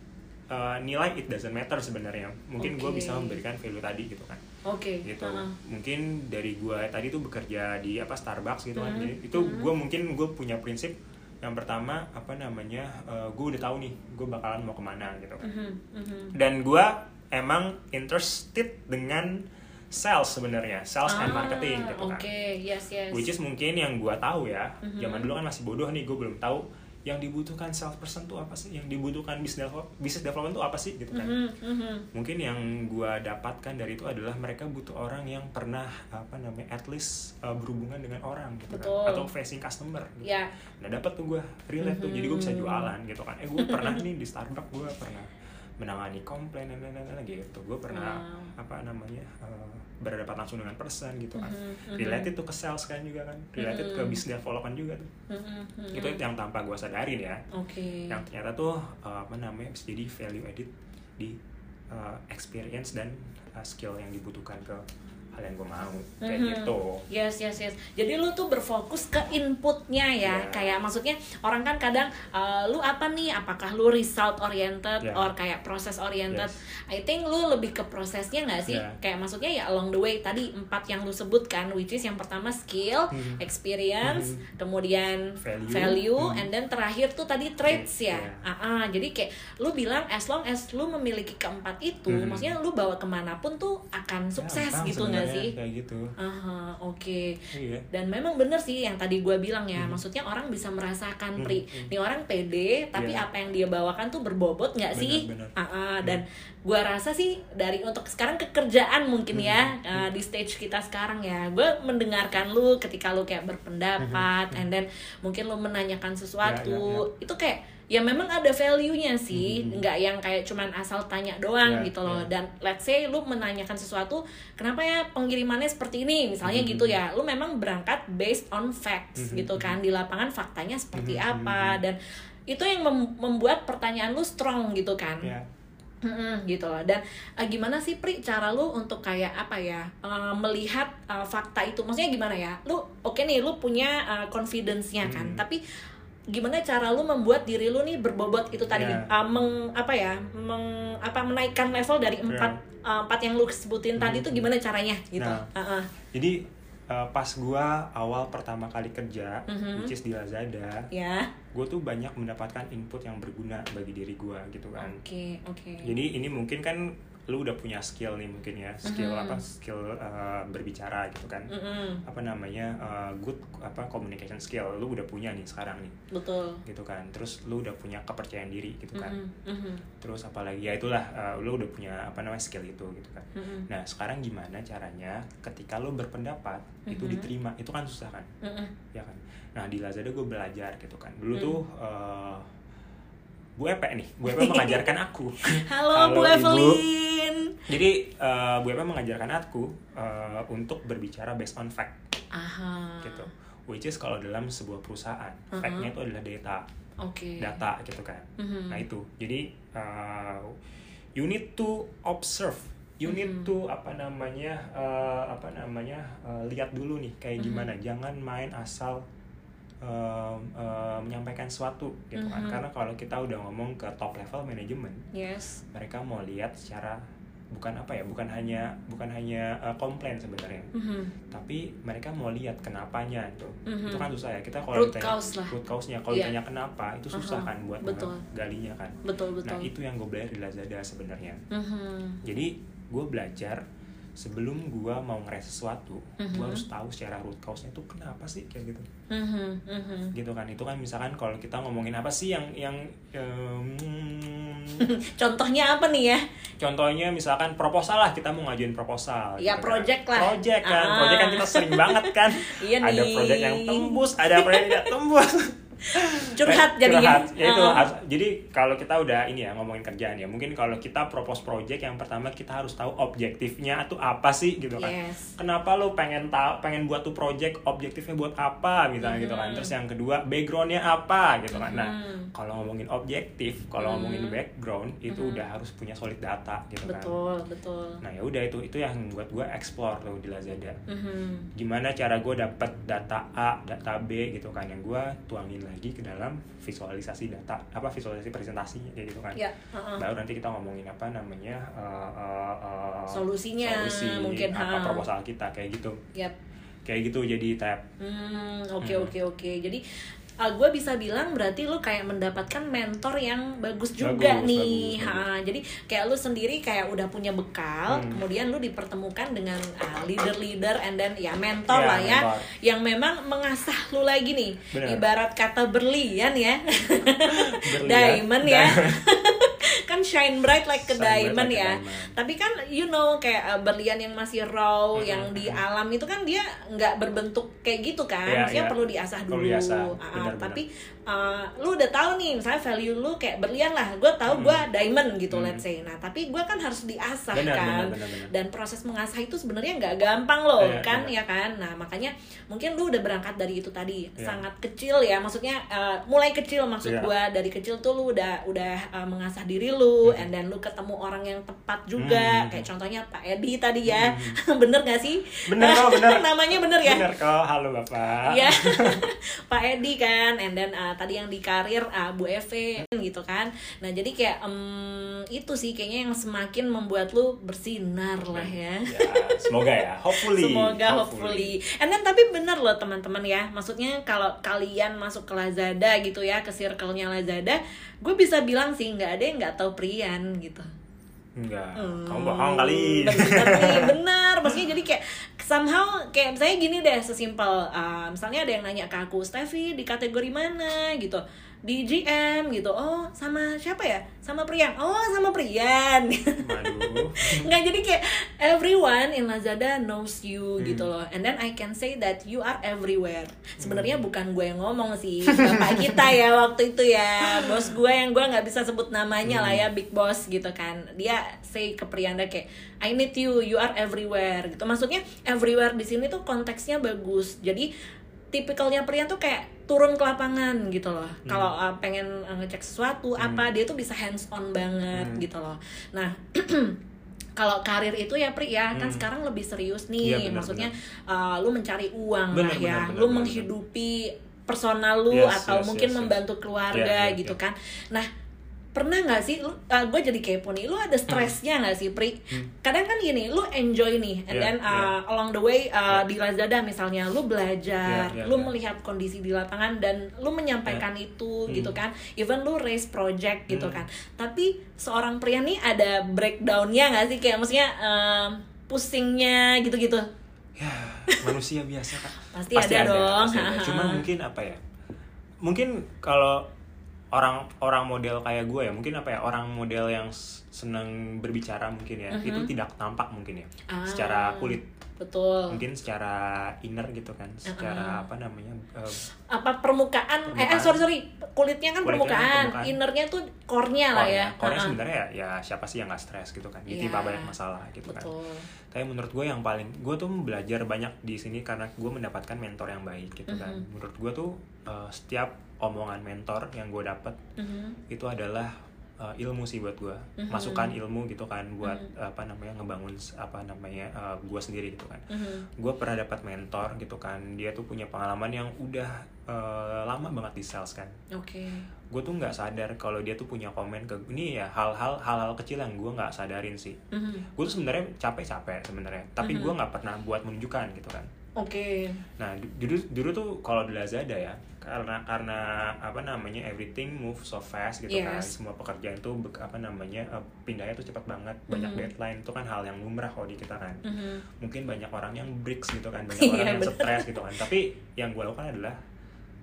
uh, nilai it doesn't matter sebenarnya mungkin gue Oke. bisa memberikan value tadi gitu kan oke gitu Ah. mungkin dari gue tadi tuh bekerja di apa Starbucks gitu kan Mhm. Jadi itu Mhm. gue mungkin gue punya prinsip yang pertama apa namanya gue udah tahu nih gue bakalan mau ke mana gitu kan Mhm, mhm. dan gue emang interested dengan sales sebenarnya sales and Ah, marketing gitu kan oke yes yes Which is mungkin yang gua tahu ya, Mhm. zaman dulu kan masih bodoh nih, gue belum tahu yang dibutuhkan salesperson tuh apa sih, yang dibutuhkan business develop- business development tuh apa sih gitu kan. Mhm, mhm. Mungkin yang gua dapatkan dari itu adalah mereka butuh orang yang pernah apa namanya at least uh, berhubungan dengan orang gitu Betul. kan, atau facing customer. Gitu. ya Nah dapat tuh gua relate tuh, jadi gue bisa Mhm. jualan gitu kan. Eh gue pernah nih di Starbucks gue pernah menangani komplain dan lain-lain gitu. Gue pernah Wow. apa namanya uh, berhadapan langsung dengan person gitu kan Mhm, mhm. related tuh ke sales kan juga kan related ke Mhm. business development juga tuh Mhm, mhm. itu yang tanpa gua sadarin ya oke yang ternyata tuh uh, apa namanya bisa jadi value added di uh, experience dan uh, skill yang dibutuhkan ke hal yang gue mau kayak Mhm. gitu Yes, yes, yes. Jadi lu tuh berfokus ke inputnya ya. Iya. Kayak maksudnya orang kan kadang uh, lu apa nih? Apakah lu result oriented Iya. or kayak proses oriented? Yes. I think lu lebih ke prosesnya nggak sih? Iya. Kayak maksudnya ya along the way tadi empat yang lu sebutkan, which is yang pertama skill, Mhm. experience, Mhm. kemudian Value. value, Mhm. and then terakhir tuh tadi traits ya. Iya. Ah, ah, jadi kayak lu bilang as long as lu memiliki keempat itu, Mhm. maksudnya lu bawa ke mana pun tuh akan sukses Gampang gitu nggak sih? kayak gitu Aha, oke. iya Dan memang bener sih yang tadi gue bilang ya, Mhm. maksudnya orang bisa Mhm, merasakan pri, mhm. nih orang pede, tapi Iya. apa yang dia bawakan tuh berbobot nggak sih? Ah, ah, dan gue rasa sih dari untuk sekarang kekerjaan mungkin ya Mhm, uh, di stage kita sekarang ya, gue mendengarkan lu ketika lu kayak berpendapat, and then mungkin lu menanyakan sesuatu, Mhm, Ya, ya, itu kayak ya memang ada value-nya sih, Mhm. nggak yang kayak cuman asal tanya doang Ya, gitu loh. ya. Dan let's say lu menanyakan sesuatu, kenapa ya pengirimannya seperti ini, misalnya Mhm. gitu ya. Lu memang berangkat based on facts Mhm. gitu kan di lapangan faktanya seperti Mhm. apa dan itu yang mem- membuat pertanyaan lu strong gitu kan. ya Mm-mm, gitu loh dan eh, gimana sih Pri cara lu untuk kayak apa ya eh, melihat eh, fakta itu maksudnya gimana ya lu oke nih lu punya eh, confidence-nya kan Hmm. tapi gimana cara lu membuat diri lu nih berbobot itu tadi Ya. eh, meng apa ya meng apa menaikkan level dari empat eh, empat yang lu sebutin tadi Hmm. itu gimana caranya gitu Nah. Heeh. jadi uh, pas gua awal pertama kali kerja Mhm. which is di Lazada ya. gue tuh banyak mendapatkan input yang berguna bagi diri gue gitu kan. Oke oke. Jadi ini mungkin kan lu udah punya skill nih mungkin ya. Skill Mhm. apa? Skill uh, berbicara gitu kan. Mm-mm, apa namanya uh, good apa communication skill lu udah punya nih sekarang nih. Betul. Gitu kan. Terus lu udah punya kepercayaan diri gitu kan. Mm-mm, mhm, terus apalagi ya itulah uh, lu udah punya apa namanya skill itu gitu kan. Mm-mm, nah sekarang gimana caranya ketika lu berpendapat itu Mhm. diterima? Itu kan susah kan? Mm-mm. ya kan? Nah di Lazada gue belajar gitu kan. Dulu Hmm. tuh uh, Bu Epe nih. Bu Epe mengajarkan aku. Halo, Bu Halo, Ibu. Evelyn. Jadi uh, Bu Epe mengajarkan aku uh, untuk berbicara based on fact. Aha. Gitu. Which is kalau dalam sebuah perusahaan Uh-huh. factnya itu adalah data. Oke. Data gitu kan. Mhm. nah itu. Jadi uh, you need to observe. You need Mhm. to apa namanya uh, apa namanya uh, lihat dulu nih kayak Mhm. gimana. Jangan main asal um, uh, menyampaikan sesuatu gitu kan Mhm. karena kalau kita udah ngomong ke top level manajemen yes mereka mau lihat secara bukan apa ya bukan hanya bukan hanya uh, komplain sebenarnya Mhm. tapi mereka mau lihat kenapanya itu Mhm. itu kan susah ya kita kalau Root ditanya cause lah. root cause-nya kalau Iya. ditanya kenapa itu susah Aha, kan buat betul. galinya kan betul betul nah itu yang gue belajar di Lazada sebenarnya Mhm. jadi gue belajar sebelum gue mau ngeres sesuatu gue Mhm. harus tahu secara root cause-nya itu kenapa sih kayak gitu Mhm. Mhm. gitu kan itu kan misalkan kalau kita ngomongin apa sih yang yang em, contohnya apa nih ya contohnya misalkan proposal lah kita mau ngajuin proposal Ya, gitu kan. project lah. project kan Ah. project kan kita sering banget kan Iya ada nih. project yang tembus ada project yang tidak tembus curhat jadinya curhat. Ya itu harus- jadi kalau kita udah ini ya ngomongin kerjaan ya mungkin kalau kita propose project yang pertama kita harus tahu objektifnya itu apa sih gitu kan Yes. kenapa lu pengen tahu pengen buat tuh project objektifnya buat apa misalnya gitu kan Mhm. terus yang kedua backgroundnya apa gitu kan nah Mhm. kalau ngomongin objektif kalau Mhm. ngomongin background itu Mhm. udah harus punya solid data gitu kan betul betul nah ya udah itu itu yang buat gue explore tuh di Lazada Mhm. gimana cara gue dapet data A, data B gitu kan yang gue tuangin lagi ke dalam visualisasi data apa visualisasi presentasinya kayak gitu kan ya uh-uh. baru nanti kita ngomongin apa namanya uh, uh, uh, Solusinya solusi mungkin, apa ha. proposal kita kayak gitu Yap. kayak gitu jadi tab Hmm, oke Hmm. oke oke. Jadi gue bisa bilang berarti lu kayak mendapatkan mentor yang bagus juga Bagus, nih. bagus, Ha, jadi kayak lu sendiri kayak udah punya bekal, Hmm. kemudian lu dipertemukan dengan ah, leader-leader and then ya mentor Ya, lah ya mentor. yang memang mengasah lu lagi nih. Bener. Ibarat kata berlian ya. Berlian. diamond ya. Kan shine bright like bright diamond like a ya. diamond. Tapi kan you know kayak uh, berlian yang masih raw Mm-mm, yang di alam itu kan dia nggak berbentuk kayak gitu kan. Iya, Maksudnya iya. perlu diasah Perlu dulu. diasah, Ah, benar, tapi uh, lu udah tahu nih misalnya value lu kayak berlian lah. Gue tahu gue diamond gitu Mm. let's say. Nah, tapi gue kan harus diasah Benar, kan. benar, benar, benar. Dan proses mengasah itu sebenarnya nggak gampang loh Iya, kan iya. ya kan. Nah, makanya mungkin lu udah berangkat dari itu tadi. Iya. Sangat kecil ya. Maksudnya uh, mulai kecil maksud Iya. gue dari kecil tuh lu udah udah uh, mengasah diri lu Hmm. and then lu ketemu orang yang tepat juga Hmm. kayak contohnya Pak Edi tadi ya bener gak sih Bener kok, bener. namanya bener ya bener kok halo bapak Iya, Pak Edi kan, and then uh, tadi yang di karir uh, Bu Eve gitu kan. Nah jadi kayak em, itu sih kayaknya yang semakin membuat lu bersinar lah ya. ya semoga ya hopefully Semoga hopefully. And then tapi bener loh teman-teman ya. Maksudnya kalau kalian masuk ke Lazada gitu ya, ke circle-nya Lazada, gue bisa bilang sih nggak ada yang nggak tahu Prian gitu. enggak Hmm, kamu bohong kali Bener nih, bener. Maksudnya jadi kayak somehow kayak misalnya gini deh sesimpel uh, misalnya ada yang nanya ke aku, Steffi di kategori mana gitu di GM gitu. Oh sama siapa ya? Sama Prian oh sama Prian Waduh. nggak jadi kayak everyone in Lazada knows you Hmm. gitu loh. And then I can say that you are everywhere. Sebenarnya bukan gue yang ngomong sih bapak kita ya waktu itu ya. Bos gue yang gue nggak bisa sebut namanya lah ya big boss gitu kan. Dia say ke Prianda kayak I need you you are everywhere. Gitu. Maksudnya everywhere di sini tuh konteksnya bagus. Jadi tipikalnya Prian tuh kayak turun ke lapangan gitu loh. Kalau uh, pengen uh, ngecek sesuatu apa dia tuh bisa hands on banget Hmm. gitu loh. Nah kalau karir itu ya Pri ya kan Hmm. sekarang lebih serius nih. Iya, benar, maksudnya uh, lu mencari uang Benar, lah ya. benar, benar, lu benar, menghidupi personal lu Yes, atau yes, mungkin yes, yes. membantu keluarga Iya, iya, gitu iya. kan. Nah pernah nggak sih lu gue jadi kepo nih lu ada stresnya nggak sih Pri? Kadang kan gini lu enjoy nih and Iya, then uh, along the way uh, di Lazada misalnya lu belajar Iya, iya, lu iya. melihat kondisi di lapangan dan lu menyampaikan itu Hmm. gitu kan. Even lu raise project gitu Hmm. kan. Tapi seorang pria nih ada breakdownnya nggak sih? Kayak maksudnya um, pusingnya gitu-gitu. Ya manusia biasa kak. Pasti ada dong. pasti ada. cuma mungkin apa ya? Mungkin kalau orang orang model kayak gue ya mungkin apa ya orang model yang seneng berbicara mungkin ya itu tidak tampak mungkin ya. Ah. secara kulit betul mungkin secara inner gitu kan secara apa namanya eh, apa permukaan, eh, eh Permukaan. sorry sorry kulitnya kan Kulitnya permukaan, permukaan. innernya tuh core-nya lah ya core Ha-ha. sebenarnya ya, ya siapa sih yang nggak stres gitu kan Iya. ditimpa banyak masalah gitu kan betul tapi menurut gue yang paling gue tuh belajar banyak di sini karena gue mendapatkan mentor yang baik gitu kan Mhm. menurut gue tuh eh, setiap omongan mentor yang gue dapat Mhm. itu adalah uh, ilmu sih buat gue Mhm. masukan ilmu gitu kan buat apa namanya ngebangun apa namanya uh, gue sendiri gitu kan Mhm. gue pernah dapat mentor gitu kan dia tuh punya pengalaman yang udah uh, lama banget di sales kan Oke. gue tuh nggak sadar kalau dia tuh punya komen ke ini ya hal-hal hal-hal kecil yang gue nggak sadarin sih Mhm. gue tuh sebenarnya capek-capek sebenarnya tapi Mhm. gue nggak pernah buat menunjukkan gitu kan Oke. nah du- dulu dulu tuh kalau di Lazada ya karena karena apa namanya everything move so fast gitu kan Yes. semua pekerjaan tuh apa namanya eh, pindahnya tuh cepat banget banyak Mhm. deadline itu kan hal yang lumrah kalau di kita kan Mhm. mungkin banyak orang yang breaks gitu kan banyak Iya, orang yang stres gitu kan tapi yang gue lakukan adalah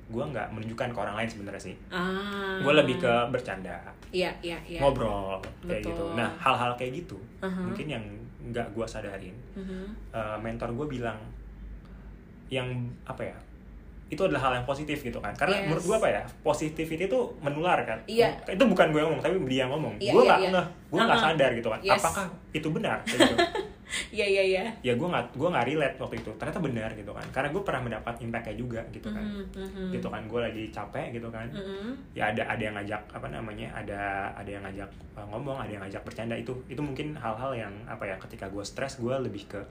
gue nggak menunjukkan ke orang lain sebenarnya sih Ah. gue lebih ke bercanda Iya, iya, iya. ngobrol kayak Betul. gitu nah hal-hal kayak gitu Aha. mungkin yang nggak gue sadarin Mhm. eh, mentor gue bilang yang apa ya itu adalah hal yang positif gitu kan karena Yes. menurut gue apa ya positivity itu menular kan Iya. itu bukan gue yang ngomong tapi dia yang ngomong Iya, gue iya, nggak iya. ngeh gue nggak Uh-uh. sadar gitu kan Yes. apakah itu benar gitu. Iya, iya, iya. ya gue nggak gue nggak relate waktu itu ternyata benar gitu kan karena gue pernah mendapat impactnya juga gitu kan Mhm, mhm. gitu kan gue lagi capek gitu kan Mhm. ya ada ada yang ngajak apa namanya ada ada yang ngajak uh, ngomong ada yang ngajak bercanda itu itu mungkin hal-hal yang apa ya ketika gue stres gue lebih ke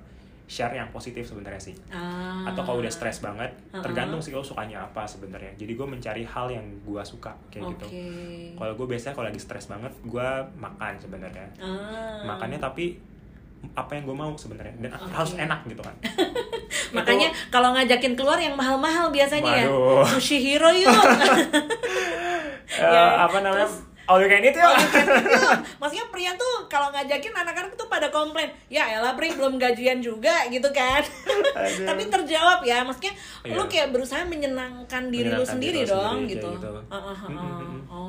share yang positif sebenarnya sih Ah. atau kalau udah stres banget tergantung sih lo sukanya apa sebenarnya jadi gue mencari hal yang gue suka kayak Oke. gitu kalau gue biasanya kalau lagi stres banget gue makan sebenarnya Ah. makannya tapi apa yang gue mau sebenarnya dan Oke. harus enak gitu kan Makanya kalau ngajakin keluar yang mahal-mahal biasanya Waduh. ya. Sushi Hero yuk. Eh, Ya, apa namanya terus- all you can eat ya Oh, you can eat yuk. Maksudnya pria tuh kalau ngajakin anak-anak tuh pada komplain, ya elah Pri belum gajian juga gitu kan. Tapi terjawab ya, maksudnya Iya. lu kayak berusaha menyenangkan diri lu Menyenangkan sendiri diri lu dong sendiri, gitu. gitu. Uh, uh, uh, uh.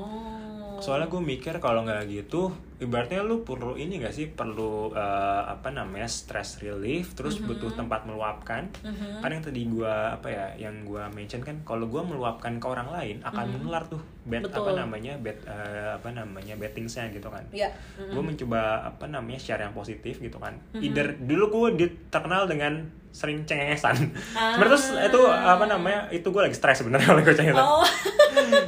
Oh. soalnya gue mikir kalau nggak gitu ibaratnya lu perlu ini gak sih perlu eh, apa namanya stress relief terus butuh tempat meluapkan Mhm. kan yang tadi gue apa ya yang gue mention kan kalau gue meluapkan ke orang lain akan menular tuh bad apa Betul. namanya bad eh, apa namanya battingsnya gitu kan Ya. gue mencoba apa namanya share yang positif gitu kan either dulu gue terkenal dengan sering cengengesan Ah. sebenarnya terus itu apa namanya itu gue lagi stres sebenarnya kalau gue cengengesan Oh.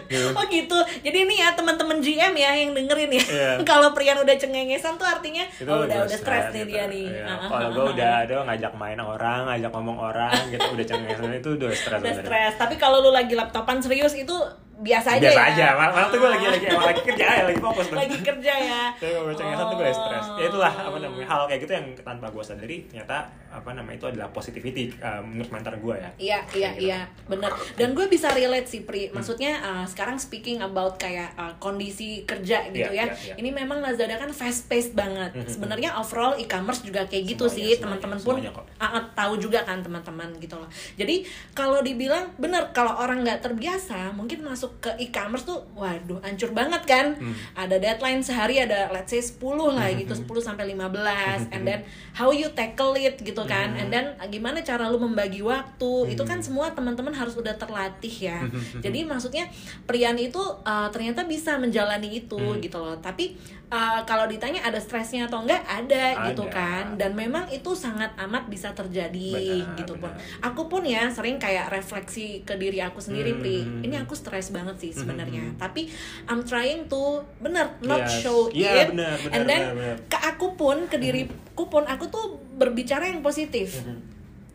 Gitu. oh gitu. Jadi ini ya teman-teman GM ya yang dengerin ya. Iya. Kalau Prian udah cengengesan tuh artinya itu oh udah udah stres nih gitu. dia nih. Ah, ah, Kalau gue ah, udah ah. ada ngajak main orang, ngajak ngomong orang gitu udah cengengesan itu udah stres udah stres. Tapi kalau lu lagi laptopan serius itu biasa aja Biasa ya. aja, malah malah tuh gue lagi lagi emang lagi kerja ya, lagi fokus tuh. lagi kerja ya. Tapi kalau gue cengengesan tuh gue udah stres. Ya Oh. itulah apa namanya hal kayak gitu yang tanpa gue sadari ternyata apa namanya itu adalah positivity uh, menurut mentor gue ya. Iya, iya, gitu. iya, bener. Dan gue bisa relate sih, Pri. Maksudnya uh, sekarang speaking about kayak uh, kondisi kerja gitu Iya, ya. iya, iya. Ini memang Lazada kan fast paced banget. Mhm. Sebenarnya overall e-commerce juga kayak gitu Semuanya, sih. Teman-teman pun uh, uh, tahu juga kan teman-teman gitu loh. Jadi kalau dibilang bener kalau orang nggak terbiasa, mungkin masuk ke e-commerce tuh, waduh, hancur banget kan. Hmm. Ada deadline sehari ada let's say 10 lah gitu, 10 sampai 15 and then how you tackle it gitu kan. Hmm. And then uh, gimana cara lu membagi waktu. Itu kan semua teman-teman harus udah terlatih ya. Hmm. Jadi maksudnya Prian itu uh, ternyata bisa menjalani itu Hmm. gitu loh. Tapi uh, kalau ditanya ada stresnya atau enggak ada, gitu Ada. kan. Dan memang itu sangat amat bisa terjadi Benar, gitu pun. Aku pun ya sering kayak refleksi ke diri aku sendiri, Hmm, Pri. hmm, Ini hmm. aku stres banget sih Hmm, sebenarnya. hmm, hmm. Tapi I'm trying to bener not Yes. show Iya, it. benar, benar, And then benar, benar. ke aku pun, ke diriku pun aku tuh berbicara yang positif Mhm.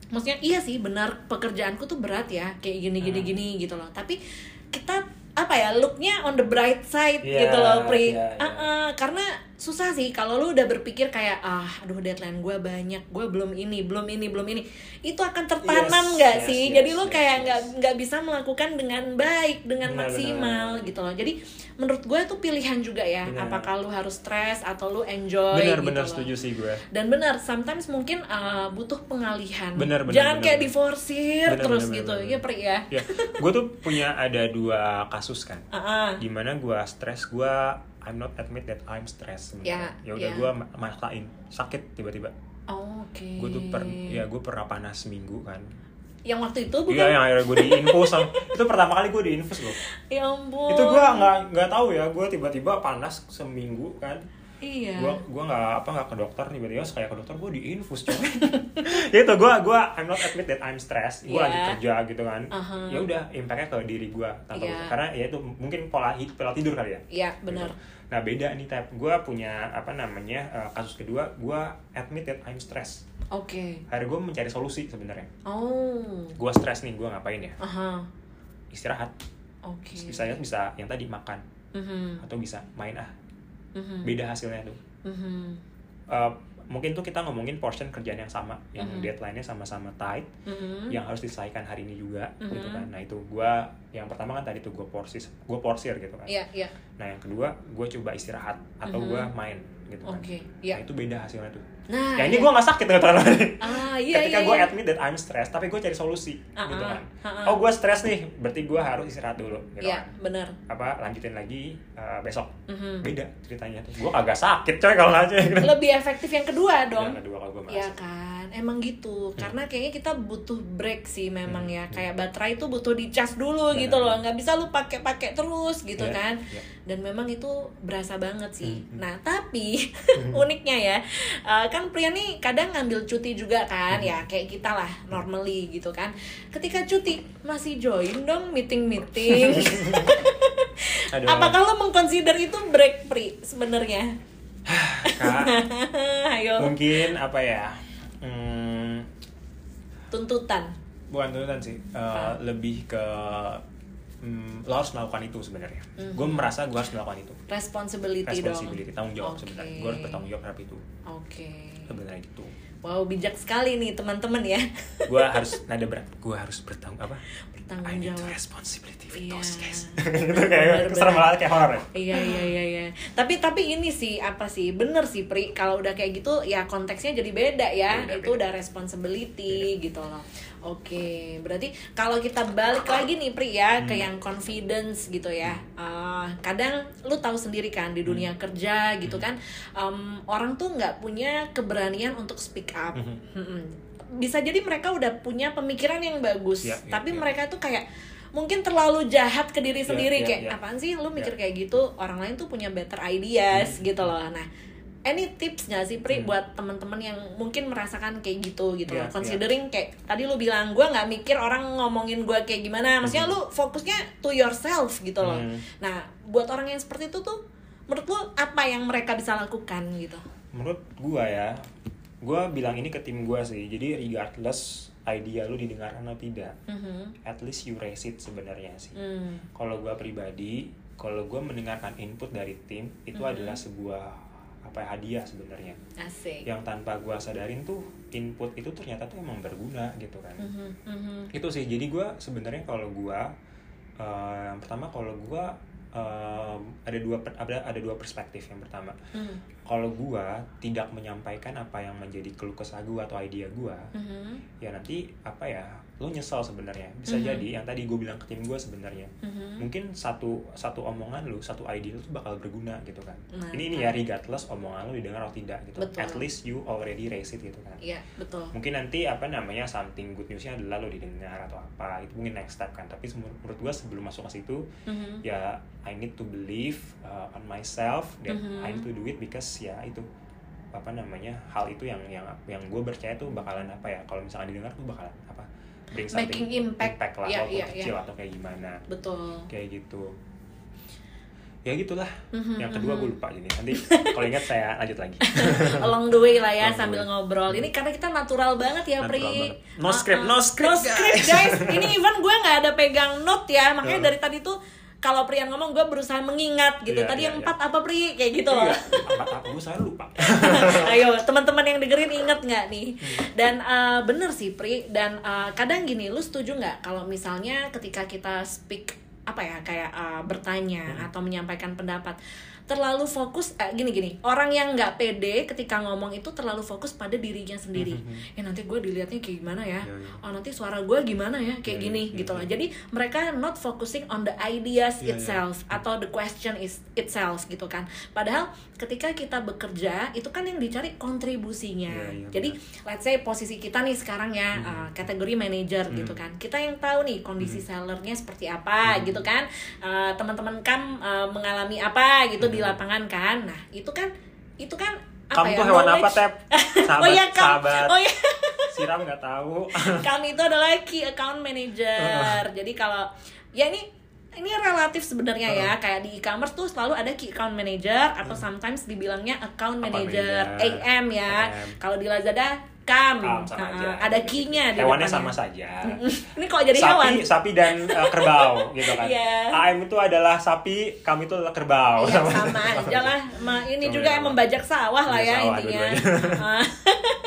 maksudnya iya sih benar pekerjaanku tuh berat ya kayak gini gini Hmm. gini gitu loh tapi kita apa ya looknya on the bright side Iya, gitu loh pri iya, iya. Ah, ah, karena susah sih kalau lu udah berpikir kayak ah aduh deadline gue banyak gue belum ini belum ini belum ini itu akan tertanam Yes, nggak yes, sih yes, jadi lu yes, kayak yes. nggak nggak bisa melakukan dengan baik dengan Benar, maksimal benar. gitu loh jadi menurut gue tuh pilihan juga ya Benar. apakah lu harus stres atau lu enjoy Benar gitu benar loh. setuju sih gue. Dan benar, sometimes mungkin uh, butuh pengalihan. Benar, benar, Jangan benar, kayak benar. diforsir Benar, terus benar, gitu. benar, Iya, Pri ya. Ya, gue tuh punya ada dua kasus kan. Ah, ah. Di mana gue stres, gue I'm not admit that I'm stressed. Ya, ya udah ya. gue maksain sakit tiba-tiba. Oh, Oke. Gue tuh per, ya gue pernah panas seminggu kan. Yang waktu itu bukan? Iya yang akhirnya gue diinfus sama- itu pertama kali gue diinfus loh. Ya ampun. Itu gue nggak nggak tahu ya gue tiba-tiba panas seminggu kan. Iya. Gua gua nggak apa nggak ke dokter nih tiba kayak ke dokter gua diinfus coy. itu gua gua I'm not admit that I'm stressed. Gua Iya. lagi kerja gitu kan. Aha. Ya udah impactnya ke diri gua tanpa Iya. karena ya itu mungkin pola hid- pola tidur kali ya. Iya, benar. Gitu. Nah beda nih tap. Gua punya apa namanya eh, kasus kedua. Gua admit that I'm stressed. Oke. Hari gue mencari solusi sebenarnya. Oh. Gua stres nih, gua ngapain ya? Aha. Istirahat. Oke. Bisa bisa yang tadi makan Mhm. atau bisa main ah. Mhm. Beda hasilnya tuh. Mhm. Eh, mungkin tuh kita ngomongin portion kerjaan yang sama, yang Mhm. deadline-nya sama-sama tight, Mhm. yang harus diselesaikan hari ini juga, gitu Mhm. kan. Nah itu gua yang pertama kan tadi tuh gue porsis, gue porsir gitu kan. Iya, iya. Nah yang kedua gue coba istirahat atau Mhm. gua main gitu kan. Oke, Nah itu beda hasilnya tuh. Nah, ya ini iya. gue gak sakit gitu kan. Ah, iya, Ketika iya. gue iya. admit that I'm stressed, tapi gue cari solusi Ah, gitu ah, kan. ah, ah. Oh gue stress nih, berarti gue harus istirahat dulu gitu Iya, kan. benar. Apa lanjutin lagi uh, besok. Mhm. Beda ceritanya. Gue kagak sakit coy kalau gitu. Lebih efektif yang kedua dong. Yang kedua kalau gue Iya merasa. kan, emang gitu. Karena kayaknya kita butuh break sih memang Hmm, ya. hmm. Kayak baterai itu butuh dicas dulu Benar. gitu loh. nggak bisa lu pakai-pakai terus gitu Iya, kan. iya. Dan memang itu berasa banget sih. Hmm, hmm. Nah, tapi uniknya ya, uh, kan pria nih kadang ngambil cuti juga kan, Hmm. ya kayak kita lah normally gitu kan. Ketika cuti masih join dong meeting-meeting. Aduh. Apakah lo mengconsider itu break pri sebenarnya? Kak, Ayo, mungkin apa ya? Hmm, tuntutan. bukan tuntutan sih, uh, lebih ke hmm, lo harus melakukan itu sebenarnya. Mhm. Gue merasa gue harus melakukan itu. responsibility, Responsibility, dong. tanggung jawab Oke. sebenarnya. Gue harus bertanggung jawab terhadap itu. Oke. Sebenarnya gitu. Wow, bijak sekali nih teman-teman ya. Gue harus nada berat. Gue harus bertanggung apa? I Bertanggung need jawab. responsibility with Iya. those guys. itu kayak serem banget kayak horor ya. Iya iya iya iya. Tapi tapi ini sih apa sih bener sih Pri kalau udah kayak gitu ya konteksnya jadi beda ya. Beda, itu beda. udah responsibility gitu loh. Oke, berarti kalau kita balik lagi nih Pri ya ke Hmm. yang confidence gitu ya. Eh, kadang lu tahu sendiri kan di dunia Hmm. kerja gitu kan em, orang tuh nggak punya keberanian untuk speak up. Mhm. Mm-mm. Bisa jadi mereka udah punya pemikiran yang bagus, Ya, ya, tapi ya. mereka tuh kayak mungkin terlalu jahat ke diri Ya, sendiri ya, kayak ya. apaan sih lu mikir Ya. kayak gitu orang lain tuh punya better ideas Hmm. gitu loh nah any tips nggak sih Pri Hmm. buat teman-teman yang mungkin merasakan kayak gitu gitu Ya, loh considering kayak tadi lu bilang gue nggak mikir orang ngomongin gue kayak gimana maksudnya lu fokusnya to yourself gitu loh Hmm. nah buat orang yang seperti itu tuh menurut lu apa yang mereka bisa lakukan gitu Menurut gue ya, gue bilang ini ke tim gue sih. Jadi regardless idea lu didengar atau tidak, Mhm. at least you raise it sebenarnya sih. Hmm. Kalau gue pribadi, kalau gue mendengarkan input dari tim itu Mhm. adalah sebuah apa ya, hadiah sebenarnya. asik Yang tanpa gue sadarin tuh input itu ternyata tuh emang berguna gitu kan. Mhm, mhm. itu sih jadi gue sebenarnya kalau gue eh, yang pertama kalau gue eh, ada dua ada ada dua perspektif yang pertama Mhm. Kalau gue tidak menyampaikan apa yang menjadi keluh kesah gue atau ide gue Mhm. ya nanti apa ya lo nyesal sebenarnya bisa Mhm. jadi yang tadi gue bilang ke tim gue sebenarnya Mhm. mungkin satu satu omongan lu satu ide lu tuh bakal berguna gitu kan Mantap. ini ini ya regardless omongan lu didengar atau tidak gitu Betul. at least you already raise it gitu kan Iya betul mungkin nanti apa namanya something good newsnya adalah lo didengar atau apa itu mungkin next step kan tapi menurut gua sebelum masuk ke situ Mhm. ya I need to believe uh, on myself that Mhm. I need to do it because ya itu apa namanya hal itu yang yang yang gue percaya tuh bakalan apa ya kalau misalnya didengar tuh bakalan apa bring something Making impact. lah Iya, walaupun iya, kecil iya. atau kayak gimana betul kayak gitu ya gitulah Mhm, yang kedua mhm. gue lupa jadi nanti kalau ingat saya lanjut lagi along the way lah ya Along the sambil way. ngobrol. Ini karena kita natural banget ya, Natural Pri. banget. No script, no script, no script, guys. Ini even gue nggak ada pegang note ya, makanya Uh. dari tadi tuh kalau Prian ngomong gue berusaha mengingat gitu. Iya, tadi iya, yang iya. empat apa Pri? Kayak gitu loh. Iya, apa apa gue saya lupa Ayo teman-teman yang dengerin inget nggak nih? Dan uh, bener sih Pri. Dan uh, kadang gini, lu setuju nggak kalau misalnya ketika kita speak apa ya kayak uh, bertanya Hmm. atau menyampaikan pendapat terlalu fokus eh, gini gini. Orang yang nggak pede ketika ngomong itu terlalu fokus pada dirinya sendiri. Mhm. ya nanti gue dilihatnya kayak gimana ya. Iya, iya. oh nanti suara gue gimana ya? Kayak Iya, gini gitu loh. jadi mereka not focusing on the ideas itself atau the question is itself gitu kan. Padahal ketika kita bekerja itu kan yang dicari kontribusinya. Jadi let's say posisi kita nih sekarang ya uh, kategori manager gitu kan. Kita yang tahu nih kondisi sellernya seperti apa gitu kan. Uh, teman-teman kam uh, mengalami apa gitu di. Lapangan kan. Nah itu kan itu kan apa kamu ya tuh hewan apa knowledge- tep? Sahabat oh iya Kam. sahabat oh iya. siram nggak tahu. Kami itu adalah key account manager. Jadi kalau ya ini ini relatif sebenarnya ya. Kayak di e-commerce tuh selalu ada key account manager atau sometimes dibilangnya account manager, manager. AM ya. AM. kalau di Lazada kam, Kam, sama aja. ada key-nya di hewannya depannya. sama saja ini kok jadi hewan sapi sapi dan uh, kerbau gitu kan Iya. AM itu adalah sapi kami itu adalah kerbau Iya sama aja lah. Ini Sama juga ya, yang sama. membajak sawah lah ya sawah intinya. Ah.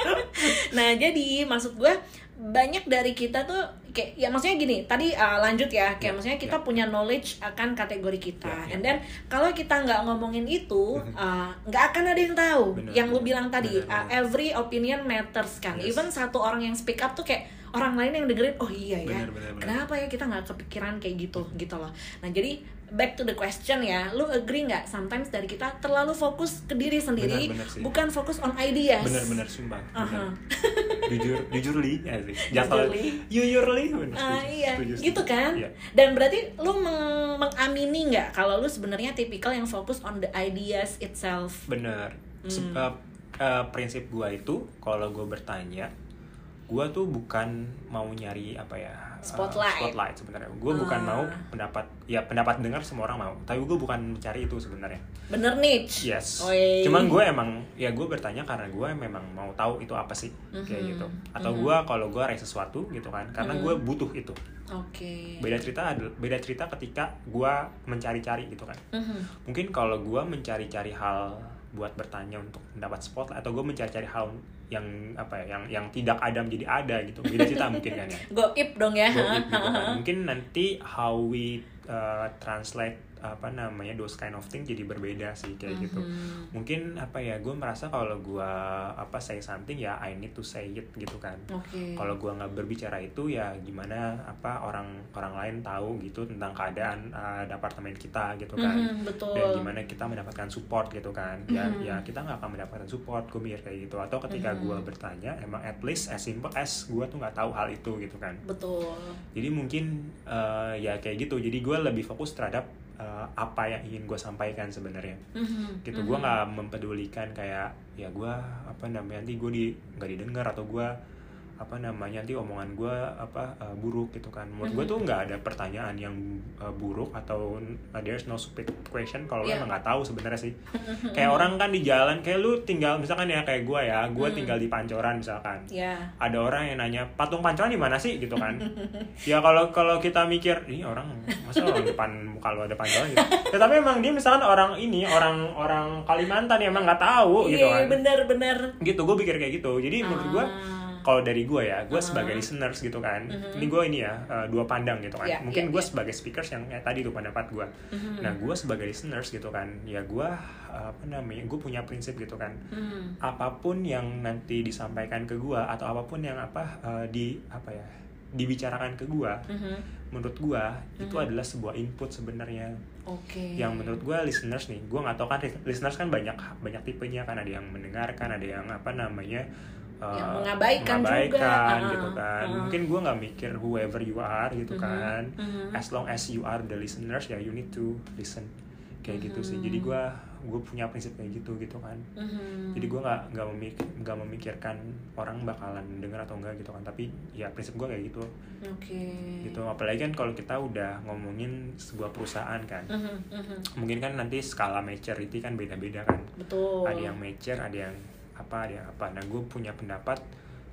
nah jadi maksud gue banyak dari kita tuh kayak ya maksudnya gini tadi uh, lanjut ya kayak Ya, maksudnya kita ya. punya knowledge akan kategori kita Ya, ya. and then kalau kita nggak ngomongin itu uh, nggak akan ada yang tahu Benar, yang lu bilang tadi Benar, uh, every opinion matters kan Yes. even satu orang yang speak up tuh kayak orang lain yang dengerin oh iya ya Benar, benar, benar. kenapa ya kita nggak kepikiran kayak gitu gitu loh nah jadi back to the question ya lu agree nggak sometimes dari kita terlalu fokus ke diri sendiri benar sih. bukan fokus on ideas bener-bener sumpah bener. Aha. jujur jujur li ya sih jatuh Jujurly. jujur li bener, Ah, setuju, iya setuju, gitu kan Iya. dan berarti lu meng- mengamini nggak kalau lu sebenarnya tipikal yang fokus on the ideas itself bener Hmm. Uh, uh, prinsip gua itu kalau gua bertanya gua tuh bukan mau nyari apa ya uh, Spotlight. spotlight sebenarnya gua bukan Ah. mau pendapat ya pendapat dengar semua orang mau tapi gua bukan mencari itu sebenarnya bener niche Yes. Oi. Cuman gue emang ya gue bertanya karena gue memang mau tahu itu apa sih kayak Mhm. gitu. Atau Mhm. gue kalau gue raih sesuatu gitu kan, karena Mhm. gue butuh itu. oke Beda cerita beda cerita ketika gue mencari-cari gitu kan. Mhm. Mungkin kalau gue mencari-cari hal buat bertanya untuk mendapat spotlight atau gue mencari-cari hal yang apa ya, yang yang tidak ada menjadi ada gitu. Beda cerita mungkin kan ya. goib dong ya gitu kan. Mungkin nanti how we uh, translate apa namanya those kind of thing jadi berbeda sih kayak gitu. Mhm. Mungkin apa ya gue merasa kalau gue apa say something ya I need to say it gitu kan. oke Kalau gue nggak berbicara itu ya gimana apa orang orang lain tahu gitu tentang keadaan uh, departemen kita gitu kan. Mhm, betul Dan gimana kita mendapatkan support gitu kan. Ya Mhm. ya kita nggak akan mendapatkan support gue mikir kayak gitu. Atau ketika Mhm. gue bertanya emang at least as simple as gue tuh nggak tahu hal itu gitu kan betul jadi mungkin eh, ya kayak gitu jadi gue lebih fokus terhadap eh, apa yang ingin gue sampaikan sebenarnya Mhm, gitu mhm. gue nggak mempedulikan kayak ya gue apa namanya nanti gue di nggak didengar atau gue apa namanya nanti omongan gue apa eh, buruk gitu kan. Menurut gue Mhm. tuh nggak ada pertanyaan yang eh, buruk atau uh, there's no stupid question kalau Iya. emang nggak tahu sebenarnya sih. Kayak orang kan di jalan kayak lu tinggal misalkan ya kayak gue ya gue Mhm. tinggal di pancoran misalkan. Ya ada orang yang nanya patung pancoran di mana sih? gitu kan. Ya kalau kalau kita mikir ini orang masa orang depan muka lu ada pancoran gitu? Ya tapi emang dia misalkan orang ini orang orang Kalimantan emang nggak tahu gitu iya kan. bener-bener gitu gue pikir kayak gitu. Jadi menurut gue Ah. Kalau dari gue ya gue Ah. sebagai listeners gitu kan Mhm. ini gue ini ya eh, dua pandang gitu kan Iya, mungkin iya, gue iya. sebagai speakers yang kayak tadi tuh pendapat gue Mhm. nah gue sebagai listeners gitu kan ya gue apa namanya gue punya prinsip gitu kan Mhm. apa pun yang nanti disampaikan ke gua atau apa pun yang apa eh, di apa ya dibicarakan ke gua Mhm. menurut gua itu Mhm. adalah sebuah input sebenarnya oke yang menurut gua listeners nih gua nggak tahu kan listeners kan banyak banyak tipenya kan ada yang mendengarkan ada yang apa namanya eh, Yang mengabaikan juga. mengabaikan Ah, gitu kan. ah. mungkin gua nggak mikir whoever you are gitu Mhm, kan. mhm. as long as you are the listeners ya you need to listen. Kayak gitu sih. Jadi gua gue punya prinsip kayak gitu gitu kan. Mhm. jadi gue nggak nggak memikir nggak memikirkan orang bakalan denger atau enggak gitu kan. Tapi ya prinsip gue kayak gitu. Oke. Gitu. Apalagi kan kalau kita udah ngomongin sebuah perusahaan kan. Mhm, mhm. mungkin kan nanti skala maturity kan beda-beda kan. Betul. Ada yang mature ada yang apa ada yang apa. Nah gue punya pendapat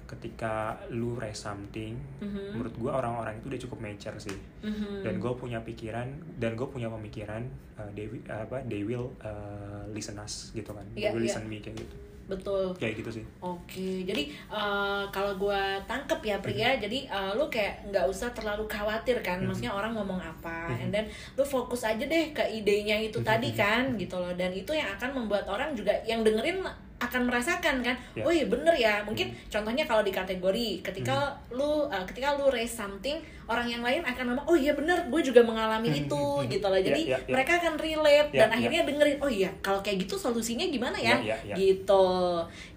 ketika lu raise something Mhm. menurut gue orang-orang itu udah cukup mature sih. Mhm. dan gue punya pikiran dan gue punya pemikiran uh, they, wi- apa they will uh, listen us gitu kan. Iya, they will iya. listen me kayak gitu. Betul. Kayak gitu sih. Oke, jadi eh, kalau gua tangkep ya pria, jadi eh, lu kayak nggak usah terlalu khawatir kan, Mhm. maksudnya orang ngomong apa, Mhm. and then lu fokus aja deh ke idenya itu Mhm, tadi kan, gitu loh, dan itu yang akan membuat orang juga yang dengerin akan merasakan kan Ya. oh iya bener ya mungkin contohnya kalau di kategori ketika Hmm. lu uh, ketika lu raise something orang yang lain akan ngomong oh iya bener gue juga mengalami Hmm, itu hmm, hmm. gitu loh jadi Ya, ya, ya. mereka akan relate Ya, dan ya. akhirnya dengerin oh iya kalau kayak gitu solusinya gimana ya, Ya, ya, ya. gitu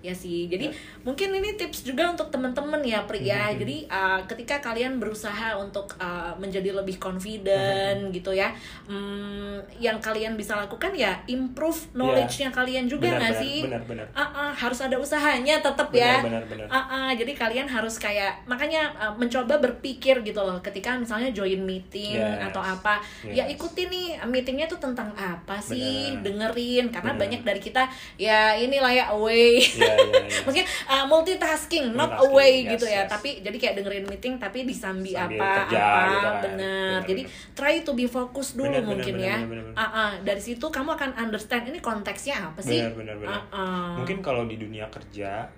ya sih jadi mungkin ini tips juga untuk temen-temen ya Pri ya Hmm, jadi uh, ketika kalian berusaha untuk uh, menjadi lebih confident gitu ya hmm, yang kalian bisa lakukan ya improve knowledge-nya kalian juga nggak sih benar, benar. Ah, ah, harus ada usahanya tetap ya Benar, benar, benar. Ah, ah, jadi kalian harus kayak makanya uh, mencoba berpikir gitu loh ketika misalnya join meeting Yes. atau apa ya Yes. ikuti nih meetingnya tuh tentang apa sih Benar. dengerin karena Benar. banyak dari kita ya inilah ya away Iya, iya, iya. maksudnya uh, multitasking not Multitasking, away yes, gitu ya yes. tapi jadi kayak dengerin meeting tapi disambi Sambil apa kerja apa gitu kan. bener jadi try to be fokus dulu Benar, mungkin benar, ya benar, benar, benar. Ah, ah, dari situ kamu akan understand ini konteksnya apa sih Benar, benar, benar. Ah, ah. Mungkin kalau di dunia kerja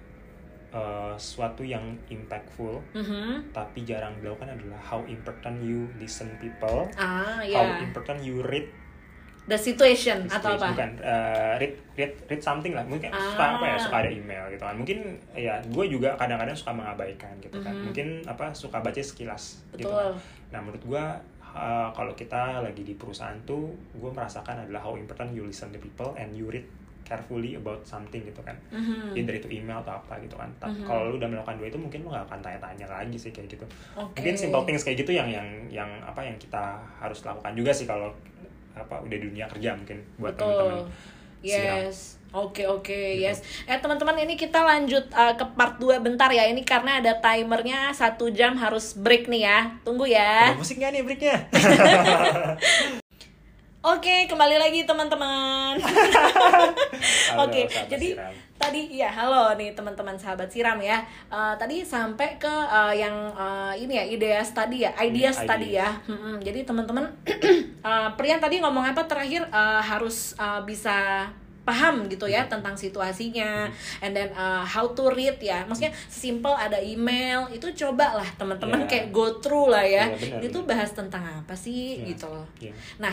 eh, suatu yang impactful Mhm. tapi jarang dilakukan adalah how important you listen people, ah how ya important you read the situation atau apa? bukan eh, read read read something lah. Mungkin Ah. suka apa ya suka ada email gitu kan. Mungkin ya gue juga kadang-kadang suka mengabaikan gitu kan. Mhm. mungkin apa suka baca sekilas gitu betul. kan. Nah menurut gue uh, kalau kita lagi di perusahaan tuh gue merasakan adalah how important you listen to people and you read carefully about something gitu kan Mhm. either itu email atau apa gitu kan Mhm. kalau lu udah melakukan dua itu mungkin lu gak akan tanya-tanya lagi sih kayak gitu Oke. mungkin simple things kayak gitu yang yang yang apa yang kita harus lakukan juga sih kalau apa udah di dunia kerja mungkin buat teman-teman. Yes. Oke oke yes. Eh teman-teman ini kita lanjut uh, ke part 2 bentar ya. Ini karena ada timernya satu jam harus break nih ya. Tunggu ya. Ada musik gak nih breaknya? Oke kembali lagi teman-teman. Oke jadi siram. tadi ya halo nih teman-teman sahabat siram ya. Eh, tadi sampai ke eh, yang eh, ini ya idea tadi ya, ideas Hmm, tadi ya. Mm-mm. Jadi teman-teman eh, Priyan tadi ngomong apa terakhir Eh, harus eh, bisa paham gitu ya tentang situasinya and then uh, how to read ya maksudnya simple ada email itu coba lah teman-teman Ya. kayak go through lah ya Iya, benar, itu benar. bahas tentang apa sih Iya. gitu loh Iya. Nah,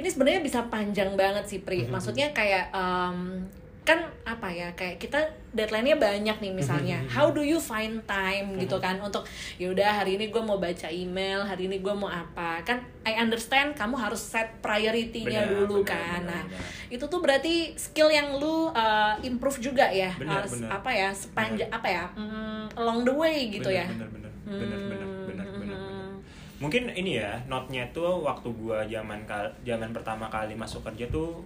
ini sebenarnya bisa panjang banget sih Pri. Mhm. Maksudnya kayak em, kan apa ya kayak kita deadline-nya banyak nih misalnya. Mhm. How do you find time gitu kan untuk yaudah hari ini gue mau baca email, hari ini gue mau apa. Kan I understand kamu harus set priority-nya dulu benar, kan. benar, Nah, benar. itu tuh berarti skill yang lu uh, improve juga ya. Benar, Harus benar. apa ya sepanjang apa ya mm, along the way gitu ya. bener, Bener, bener, bener, bener, bener, Hmm, bener, bener. Mungkin ini ya, notnya tuh waktu gua zaman kal zaman pertama kali masuk kerja tuh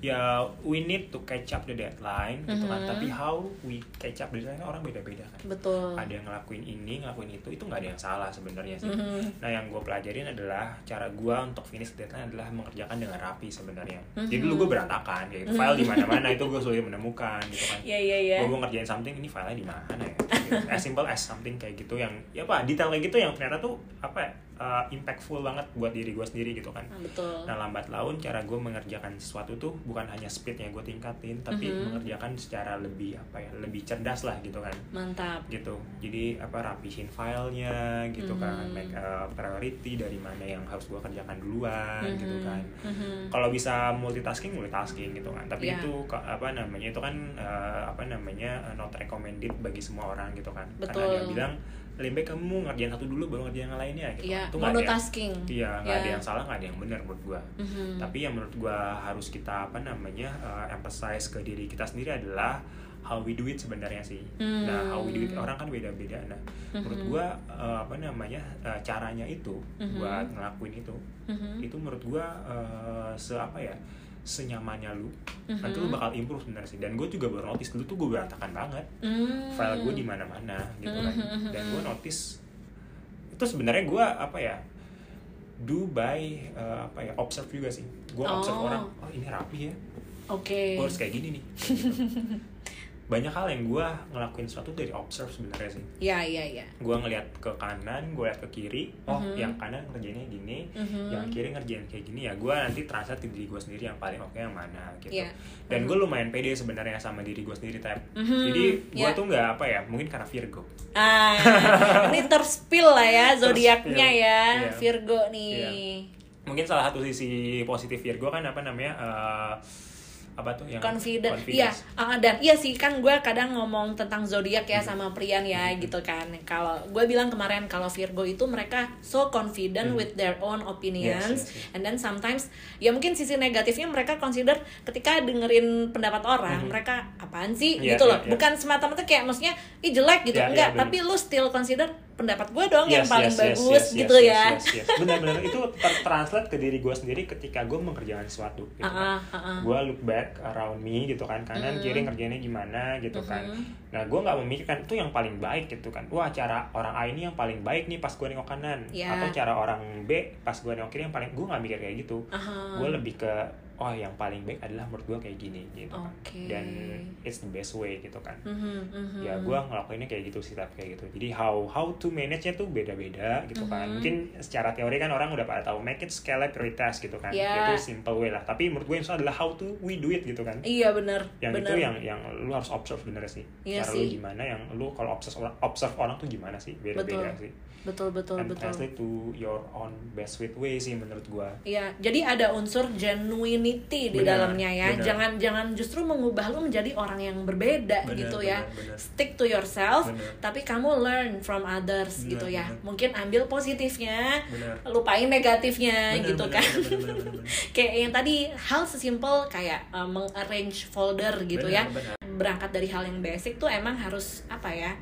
ya we need to catch up the deadline gitu kan Mhm. tapi how we catch up the deadline orang beda-beda kan Betul. ada yang ngelakuin ini ngelakuin itu itu nggak ada yang salah sebenarnya sih Mhm. nah yang gue pelajarin adalah cara gue untuk finish deadline adalah mengerjakan dengan rapi sebenarnya Mhm. jadi dulu gue berantakan ya itu file di mana-mana itu gue sulit menemukan gitu kan Iya iya iya. gue mau ngerjain something ini filenya di mana ya Gitu. as simple as something kayak gitu yang ya apa detail kayak gitu yang ternyata tuh apa ya uh, impactful banget buat diri gue sendiri gitu kan Nah, betul. Nah lambat laun cara gue mengerjakan sesuatu tuh bukan hanya speednya gue tingkatin, tapi Mhm. mengerjakan secara lebih apa ya lebih cerdas lah gitu kan, Mantap. gitu. Jadi apa rapihin filenya gitu kan, Mhm. make a priority dari mana yang harus gue kerjakan duluan gitu Mhm. kan. Mhm. Kalau bisa multitasking multitasking gitu kan, tapi Iya. itu apa namanya itu kan eh, apa namanya eh, not recommended bagi semua orang gitu kan. Karena Betul. ada yang bilang lebih baik kamu ngerjain satu dulu baru ngerjain yang lainnya gitu. Iya, Itu nggak ada yang- monotasking. Iya, nggak ada Iya. yang salah, nggak ada yang benar menurut gua. Mhm. Tapi yang menurut gua harus kita apa namanya uh, emphasize ke diri kita sendiri adalah how we do it sebenarnya sih. Hmm. Nah, how we do it orang kan beda-beda. Nah, menurut Mhm. gua uh, apa namanya uh, caranya itu Mhm. buat ngelakuin itu, Mhm. itu menurut gua uh, se apa ya senyamannya lu, nanti lu bakal improve sebenarnya sih. Dan gue juga baru notice dulu tuh gue berantakan banget Hmm. file gue di mana-mana gitu kan Mhm. dan gue notice itu sebenarnya gue apa ya do by uh, apa ya observe juga sih gue observe Oh. orang oh ini rapi ya Oke. gue harus kayak gini nih Kayak gitu. Banyak hal yang gue ngelakuin sesuatu dari observe sebenarnya sih Ya ya ya. gue ngeliat ke kanan gue liat ke kiri oh Mhm. yang kanan ngerjainnya gini Mhm. yang kiri ngerjain kayak gini ya gue nanti translate ke diri gue sendiri yang paling oke yang mana gitu Iya. dan gue lumayan pede sebenarnya sama diri gue sendiri tap Mhm. jadi gue Iya. tuh nggak apa ya mungkin karena Virgo Ah, ini terspill lah ya zodiaknya ya Iya. Virgo nih. mungkin salah satu sisi positif Virgo kan apa namanya eh, apa tuh yang confident iya uh, dan iya sih kan gue kadang ngomong tentang zodiak ya sama Prian ya gitu kan kalau gue bilang kemarin kalau Virgo itu mereka so confident with their own opinions Yes, yes, yes. and then sometimes ya mungkin sisi negatifnya mereka consider ketika dengerin pendapat orang mereka apaan sih Iya, gitu loh iya. bukan semata-mata kayak maksudnya ih jelek gitu Iya, iya, enggak bener. tapi lu still consider pendapat gue dong yang Yes, paling yes, yes, bagus yes, gitu yes, ya yes, yes. benar-benar itu tertranslate ke diri gue sendiri ketika gue mengerjakan sesuatu gitu kan. ah, ah, ah. gue look back around me gitu kan kanan kiri ngerjainnya gimana gitu kan. Nah gue nggak memikirkan itu yang paling baik gitu kan. Wah cara orang A ini yang paling baik nih pas gue nengok kanan. Ya. atau cara orang B pas gue nengok kiri yang paling gue nggak mikir kayak gitu. Aha. gue lebih ke oh yang paling baik adalah menurut gue kayak gini gitu kan. Oke. dan it's the best way gitu kan Mhm, mhm. ya gue ngelakuinnya kayak gitu sih tapi kayak gitu jadi how how to manage nya tuh beda-beda gitu kan Mhm. mungkin secara teori kan orang udah pada tahu make it scale prioritas gitu kan Ya. itu simple way lah tapi menurut gue yang susah adalah how to we do it gitu kan iya bener yang bener itu yang yang lu harus observe bener sih Iya cara sih. lu gimana yang lu kalau observe orang observe orang tuh gimana sih beda-beda Betul. sih betul betul and betul translate to your own best way sih menurut gue Iya, jadi ada unsur genuinity di Benar, dalamnya ya. benar. Jangan jangan justru mengubah lu menjadi orang yang berbeda Benar, gitu ya. benar, benar. Stick to yourself, Benar. tapi kamu learn from others Benar, gitu ya. benar. Mungkin ambil positifnya, Benar. lupain negatifnya Benar, gitu benar, kan. benar, benar, benar, benar. Kayak yang tadi hal sesimpel kayak uh, mengarrange folder gitu Benar, ya. benar. Berangkat dari hal yang basic tuh emang harus apa ya?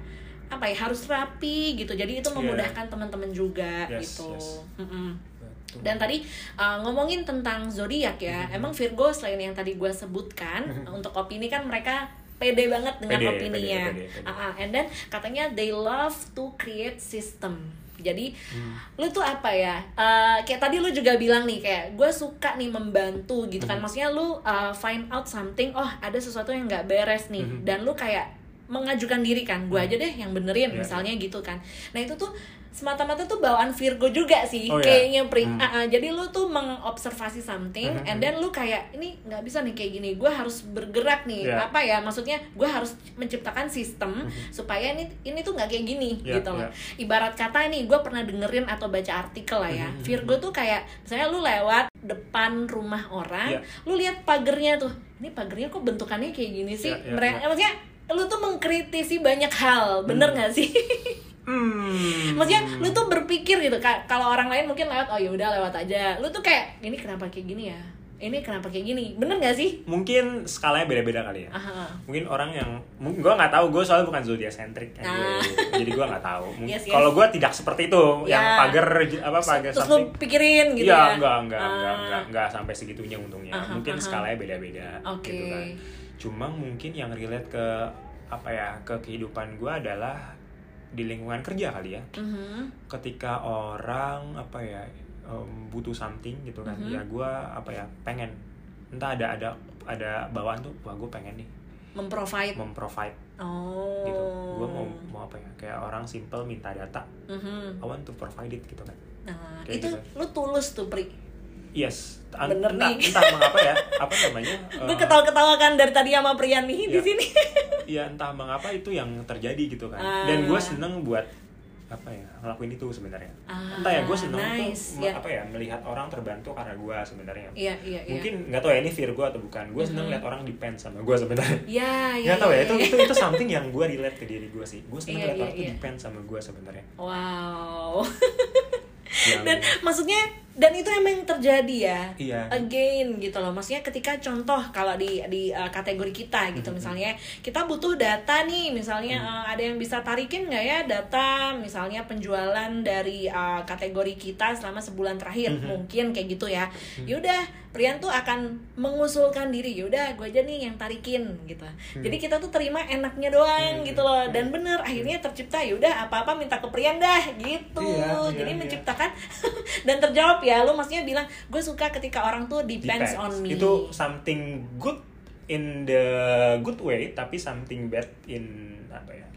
apa ya harus rapi gitu jadi itu Iya. memudahkan teman-teman juga Yes, gitu yes. Mm-mm. Betul. Dan tadi uh, ngomongin tentang zodiak ya, emang Virgo selain yang tadi gue sebutkan untuk opini kan mereka pede banget dengan Pede, opininya. pede, pede, pede. Ah, ah. and then katanya they love to create system. Jadi Hmm. lu tuh apa ya? uh, kayak tadi lu juga bilang nih kayak gue suka nih membantu gitu Hmm. kan. Maksudnya lu uh, find out something, oh ada sesuatu yang nggak beres nih, Hmm. dan lu kayak mengajukan diri kan, gue aja deh yang benerin Iya, misalnya gitu kan. Nah itu tuh semata-mata tuh bawaan Virgo juga sih Oh, iya? kayaknya pri Hmm. Ah, ah, jadi lu tuh mengobservasi something Mhm, and then lu kayak ini nggak bisa nih kayak gini gue harus bergerak nih Iya. apa ya maksudnya gue harus menciptakan sistem supaya ini ini tuh nggak kayak gini Iya, gitu loh iya. ibarat kata nih gue pernah dengerin atau baca artikel lah ya Mhm, Virgo tuh kayak misalnya lu lewat depan rumah orang Iya. lu lihat pagernya tuh ini pagernya kok bentukannya kayak gini sih Iya, iya, mereka iya. maksudnya lu tuh mengkritisi banyak hal bener nggak sih Hmm. maksudnya lu tuh berpikir gitu Ka- kalau orang lain mungkin lewat oh ya udah lewat aja lu tuh kayak ini kenapa kayak gini ya ini kenapa kayak gini bener gak sih mungkin skalanya beda-beda kali ya Aha. mungkin orang yang gue nggak tahu gue soalnya bukan zodiak sentrik kan Nah. jadi gue nggak tahu Yes, yes. kalau gue tidak seperti itu yang Ya. pagar apa pagar terus lu pikirin gitu Iya, ya enggak, enggak, Ah. enggak, enggak, enggak sampai segitunya untungnya. Aha, mungkin aha. skalanya beda-beda Oke. gitu kan. Cuma mungkin yang relate ke apa ya, ke kehidupan gue adalah di lingkungan kerja kali ya. Mhm. Ketika orang apa ya em, butuh something gitu kan, Mhm. ya gue apa ya pengen entah ada ada ada bawaan tuh, wah gue pengen nih memprovide memprovide oh gitu. Gue mau mau apa ya, kayak orang simple minta data, Mhm. I want to provide it gitu kan. nah Kayak itu gitu. lu tulus tuh pri Yes, Ent- Bener entah, nih. entah mengapa ya, apa namanya? gue eh, ketawa-ketawa kan dari tadi sama Prian nih di Iya. sini Iya entah mengapa itu yang terjadi gitu kan. Ah. Dan gue seneng buat apa ya ngelakuin itu sebenarnya. Ah, entah ya gue seneng nice, tuh ya. apa ya melihat orang terbantu karena gue sebenarnya. iya iya iya Mungkin nggak tahu ya ini Virgo atau bukan. Gue seneng Mhm. lihat orang depend sama gue sebenarnya. Iya, iya. Nggak tahu ya iya, itu iya. itu itu something yang gue relate ke diri gue sih. Gue seneng Iya, lihat iya, orang tuh iya. depend sama gue sebenarnya. Wow. Yang- dan maksudnya dan itu emang terjadi ya. Iya. again gitu loh. Maksudnya ketika contoh kalau di di uh, kategori kita gitu. Misalnya kita butuh data nih. Misalnya uh, ada yang bisa tarikin nggak ya data? Misalnya penjualan dari uh, kategori kita selama sebulan terakhir. Mungkin kayak gitu ya. Yaudah Prian tuh akan mengusulkan diri. Yaudah gue aja nih yang tarikin gitu. Jadi kita tuh terima enaknya doang Hmm. gitu loh. Dan bener akhirnya tercipta yaudah apa apa minta ke Prian dah gitu. Iya, iya, jadi iya. menciptakan dan terjawab ya lu maksudnya bilang gue suka ketika orang tuh depends, on me Itu something good in the good way tapi something bad in apa ya?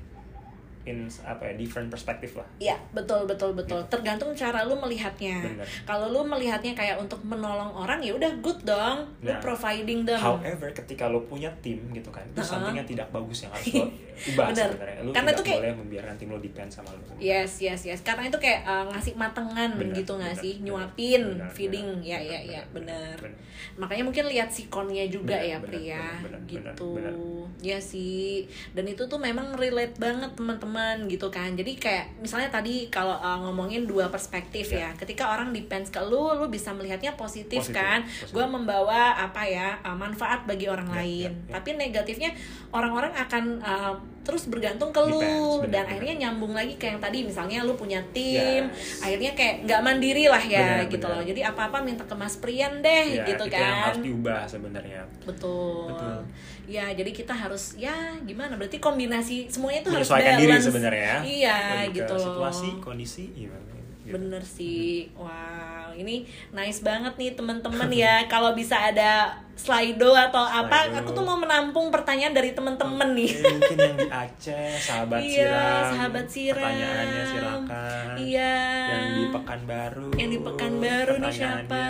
In apa ya different perspektif lah Iya, betul betul betul. Tergantung cara lu melihatnya. Bener. Kalau lu melihatnya kayak untuk menolong orang ya udah good dong. Lu Nah, providing them. However, ketika lo punya tim gitu kan, itu Uh-uh. something yang tidak bagus yang harus lo ubah Bener. sebenarnya. Karena tidak itu kayak- boleh membiarkan tim lo depend sama lo. Yes, yes, yes. Karena itu kayak uh, ngasih matengan Bener, gitu nggak bener, sih? bener, Nyuapin, bener, feeding. bener, ya, ya, ya, bener, bener. bener. Makanya mungkin lihat sikonnya juga Bener, ya, bener, pria. bener, bener, gitu. bener, Ya sih. Dan itu tuh memang relate banget teman-teman gitu kan. Jadi kayak misalnya tadi kalau uh, ngomongin dua perspektif Ya. ya. Ketika orang depends ke lu, lu bisa melihatnya positif, Positif, kan. Gue membawa apa ya uh, manfaat bagi orang Ya, lain. ya, ya. Tapi negatifnya orang-orang akan uh, terus bergantung ke lu Depends, dan bener. akhirnya nyambung lagi kayak yang tadi misalnya lu punya tim, Yes. akhirnya kayak nggak mandiri lah ya Bener, gitu bener. loh. Jadi apa-apa minta ke Mas Prian deh Ya, gitu itu yang kan. harus diubah sebenarnya. Betul. Betul. Ya, jadi kita harus ya gimana? Berarti kombinasi semuanya itu harus balance. diri sebenarnya. Iya, Lebih ke gitu loh. Situasi, kondisi, gimana? Gitu. Bener sih. Wow, ini nice banget nih teman-teman ya. Kalau bisa ada Slido atau apa, Slido. aku tuh mau menampung pertanyaan dari teman-teman nih. Mungkin yang di Aceh, sahabat Iya, siram. sahabat siram. Pertanyaannya silakan. Iya. Yang di Pekanbaru. Yang di Pekanbaru nih siapa?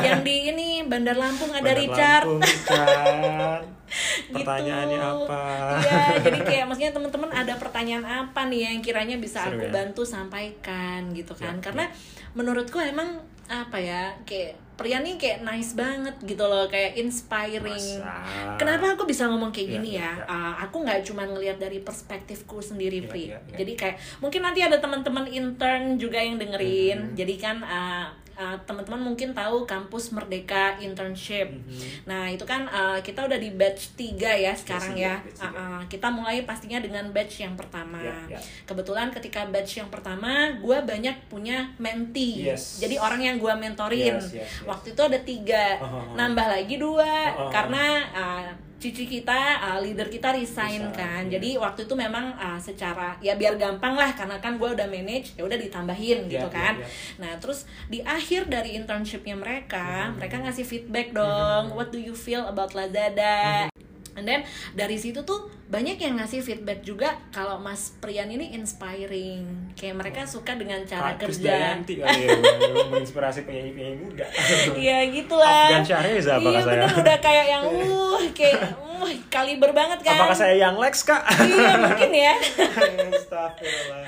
Yang di ini Bandar Lampung ada Bandar Richard. Lampung, Richard. Gitu. Pertanyaannya apa? Iya, jadi kayak maksudnya teman-teman ada pertanyaan apa nih yang kiranya bisa Seru aku ya? bantu sampaikan gitu kan. Ya, Karena menurutku emang apa ya, kayak pria nih kayak nice banget gitu loh, kayak inspiring. Masa? Kenapa aku bisa ngomong kayak Ya, gini ya, ya? Uh, aku nggak cuma ngelihat dari perspektifku sendiri, Ya, Pri. ya, ya. Jadi kayak mungkin nanti ada teman-teman intern juga yang dengerin. Mhm. Jadi kan uh, uh, teman-teman mungkin tahu kampus Merdeka Internship. Mhm. Nah, itu kan uh, kita udah di batch 3 ya sekarang tiga, ya. batch. Uh, uh, kita mulai pastinya dengan batch yang pertama. Ya, ya. Kebetulan ketika batch yang pertama, gue banyak punya mentee. Yes. Jadi orang yang gue mentorin. Yes, yes, yes. Waktu itu ada tiga, oh, oh. nambah lagi dua oh, oh. karena uh, cici kita, uh, leader kita resign Resign, kan. iya. Jadi waktu itu memang uh, secara ya biar gampang lah karena kan gue udah manage, ya udah ditambahin Iya, gitu iya, kan. iya. Nah, terus di akhir dari internshipnya mereka, Hmm. mereka ngasih feedback dong. What do you feel about Lazada? Hmm. And then dari situ tuh banyak yang ngasih feedback juga kalau Mas Prian ini inspiring. Kayak mereka suka dengan cara Kak kerja. Krisdayanti kali ya, menginspirasi penyanyi-penyanyi muda. Iya gitulah. Afgan Syahriza apakah Iya saya? bener udah kayak yang uh kayak uh kaliber banget kan. Apakah saya yang Lex, Kak? Iya mungkin ya. Astagfirullah.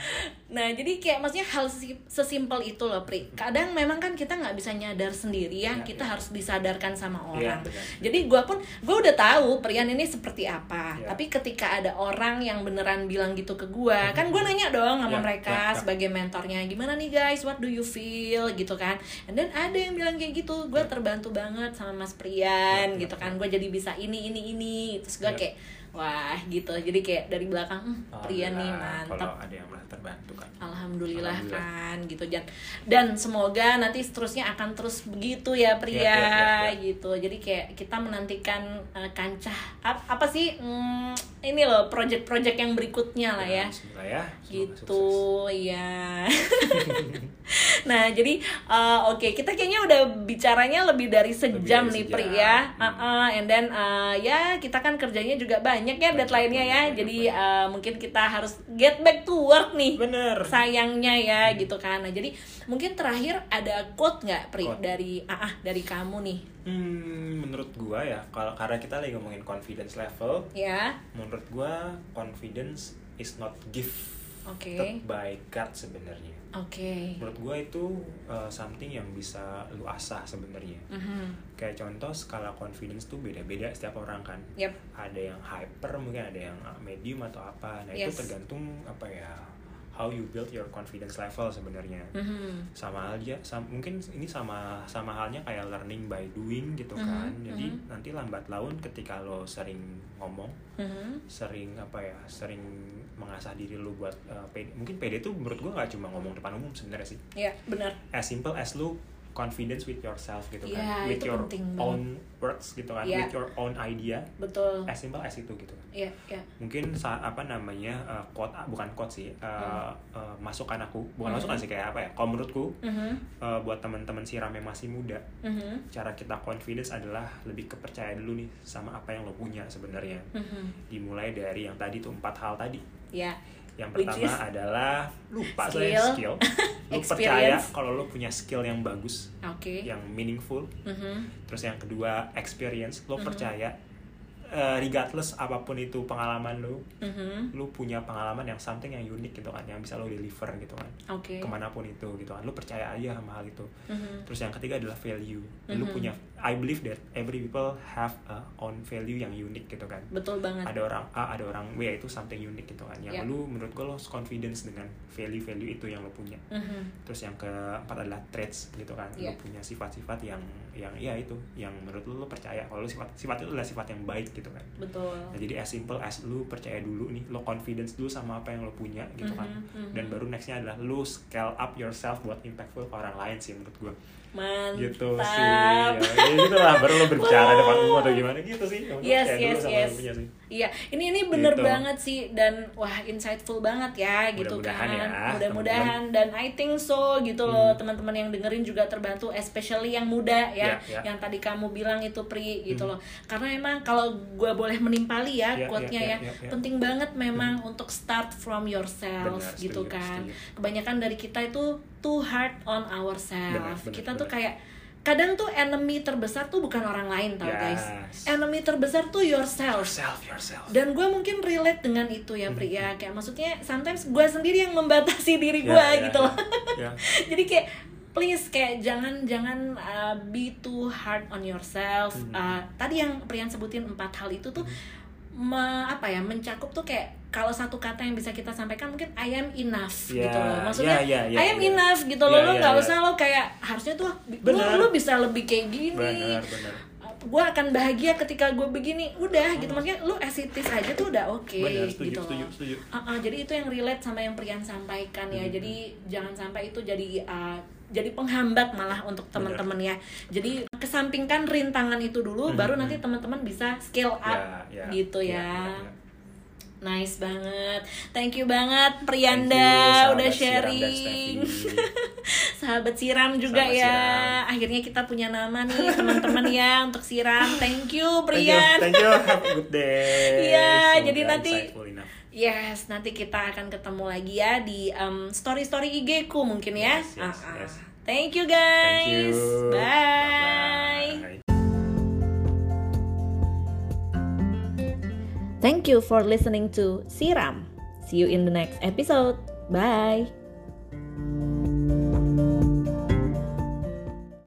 Nah jadi kayak maksudnya hal sesi- sesimpel itu loh Pri Kadang memang kan kita nggak bisa nyadar sendiri ya Ya, Kita ya. harus disadarkan sama orang benar. Jadi gue pun gue udah tahu Prian ini seperti apa Ya. Tapi ketika ada orang yang beneran bilang gitu ke gue Kan gue nanya dong sama Ya, mereka ya, ya. sebagai mentornya Gimana nih guys what do you feel gitu kan And then ada yang bilang kayak gitu Gue terbantu banget sama Mas Prian Ya, ya, gitu kan Gue jadi bisa ini ini ini Terus gue Ya. kayak Wah gitu Jadi kayak dari belakang hmm, Prian nih Alhamdulillah, mantap Kalau ada yang merasa terbantu kan. Alhamdulillah, Alhamdulillah. kan gitu dan dan semoga nanti seterusnya akan terus begitu ya pria Ya, ya, ya, ya. gitu jadi kayak kita menantikan eh, kancah ap- apa sih hmm, ini loh project-project yang berikutnya lah ya Bismillah ya. Semoga gitu sukses. ya nah jadi eh, oke kita kayaknya udah bicaranya lebih dari sejam dari nih sejam. Pri ya Hmm. Uh-uh, and then eh, ya kita kan kerjanya juga banyak ya deadline-nya ya banyak, jadi banyak. eh, mungkin kita harus get back to work nih Bener. sayangnya ya gitu kan nah jadi mungkin terakhir ada quote nggak Pri Quote. dari ah ah, dari kamu nih Hmm, menurut gua ya, kalau karena kita lagi ngomongin confidence level, ya menurut gua confidence is not gift Oke. by God sebenarnya. oke Menurut gua itu uh, something yang bisa lu asah sebenarnya. Mhm. Kayak contoh skala confidence tuh beda-beda setiap orang kan. Yep. Ada yang hyper, mungkin ada yang medium atau apa. Nah itu Yes. tergantung apa ya, how you build your confidence level sebenarnya. Mhm. sama aja sam- mungkin ini sama sama halnya kayak learning by doing gitu Mhm, kan jadi mhm. nanti lambat laun ketika lo sering ngomong Mhm. sering apa ya sering mengasah diri lo buat uh, PD. mungkin PD itu menurut gua nggak cuma ngomong depan umum sebenarnya sih ya benar as simple as lo confidence with yourself gitu Iya, kan with itu your penting own words gitu kan Iya. with your own idea. Betul. As simple as itu gitu. Kan ya ya mungkin saat apa namanya uh, quote bukan quote sih uh, uh, masukan aku. Bukan Hmm. masukan sih kayak apa ya kalau menurutku Mhm. uh, buat teman-teman siram yang masih muda Mhm. cara kita confidence adalah lebih kepercaya dulu nih sama apa yang lo punya sebenarnya. Mhm. dimulai dari yang tadi tuh empat hal tadi. Ya Yang pertama is adalah lupa skill, saya skill. Lu percaya kalau lu punya skill yang bagus, Oke. yang meaningful. Mhm. Terus yang kedua experience, lu Mhm. percaya eh, regardless apa pun itu pengalaman lu, Mhm. lu punya pengalaman yang something yang unik gitu kan, yang bisa lu deliver gitu kan. Oke. Ke mana pun itu gitu kan, lu percaya aja sama hal itu. Mhm. Terus yang ketiga adalah value. Lu Mhm. punya, I believe that every people have a own value yang unik gitu kan. Betul banget. Ada orang A, ada orang B itu something unik gitu kan. Yang Ya. lu menurut gue lo confidence dengan value-value itu yang lo punya. Mhm. Terus yang keempat adalah traits gitu kan. Ya. Lu punya sifat-sifat yang yang ya itu yang menurut lu lo percaya kalau lu sifat sifat itu adalah sifat yang baik gitu kan. Betul. Nah, jadi as simple as lu percaya dulu nih, lo confidence dulu sama apa yang lo punya gitu kan. Mhm, mhm. Dan baru nextnya adalah lu scale up yourself buat impactful ke orang lain sih menurut gue. Mantap. Gitu sih. Ya, ya gitu lah, baru lo berbicara depan umum atau gimana gitu sih. Menurut Yes, yes, yes. sih. Iya, ini ini bener Gitu. banget sih dan wah insightful banget ya gitu Mudah-mudahan kan. ya, Mudah-mudahan dan I think so gitu loh teman-teman yang dengerin juga terbantu especially yang muda ya, Ya, ya. yang tadi kamu bilang itu Pri gitu Hmm. loh. Karena emang kalau gue boleh menimpali ya, Ya, quote-nya ya, ya, ya, ya, ya. penting banget memang untuk start from yourself Benar, gitu setuju, kan. setuju. Kebanyakan dari kita itu too hard on ourselves. Benar, benar, kita tuh benar. kayak kadang tuh enemy terbesar tuh bukan orang lain tau guys. Yes. Enemy terbesar tuh yourself Yourself, yourself. dan gue mungkin relate dengan itu ya Pri Hmm. ya kayak maksudnya sometimes gue sendiri yang membatasi diri gue ya, gitu ya, loh ya. jadi kayak please kayak jangan jangan uh, be too hard on yourself Hmm. Uh, tadi yang Prian sebutin empat hal itu tuh me- apa ya mencakup tuh kayak kalau satu kata yang bisa kita sampaikan mungkin I am enough Ya, gitu loh maksudnya ya, ya, ya, I am ya. enough gitu loh Ya, lo ya, nggak ya. usah lo kayak harusnya tuh lu, Benar. lu bisa lebih kayak gini Benar, benar. gue akan bahagia ketika gue begini udah gitu maksudnya lu as it is aja tuh udah oke Benar, setuju, gitu setuju, loh. setuju. Uh, uh, jadi itu yang relate sama yang Prian sampaikan ya Hmm. jadi jangan sampai itu jadi uh, jadi penghambat malah untuk teman-teman ya jadi kesampingkan rintangan itu dulu Hmm, baru hmm. nanti teman-teman bisa scale up Ya, ya, gitu ya, ya, ya. Nice banget thank you banget Prianda you, udah sharing sahabat siram juga Sahabat ya Siram. akhirnya kita punya nama nih teman-teman ya untuk siram thank you Thank you, thank you. Have a good day. Iya, Semoga jadi nanti- yes nanti kita akan ketemu lagi ya di um, story story IG ku mungkin ya Yes, yes, Ah, ah. yes. thank you guys Thank you. bye Bye-bye. Thank you for listening to siram. See you in the next episode. Bye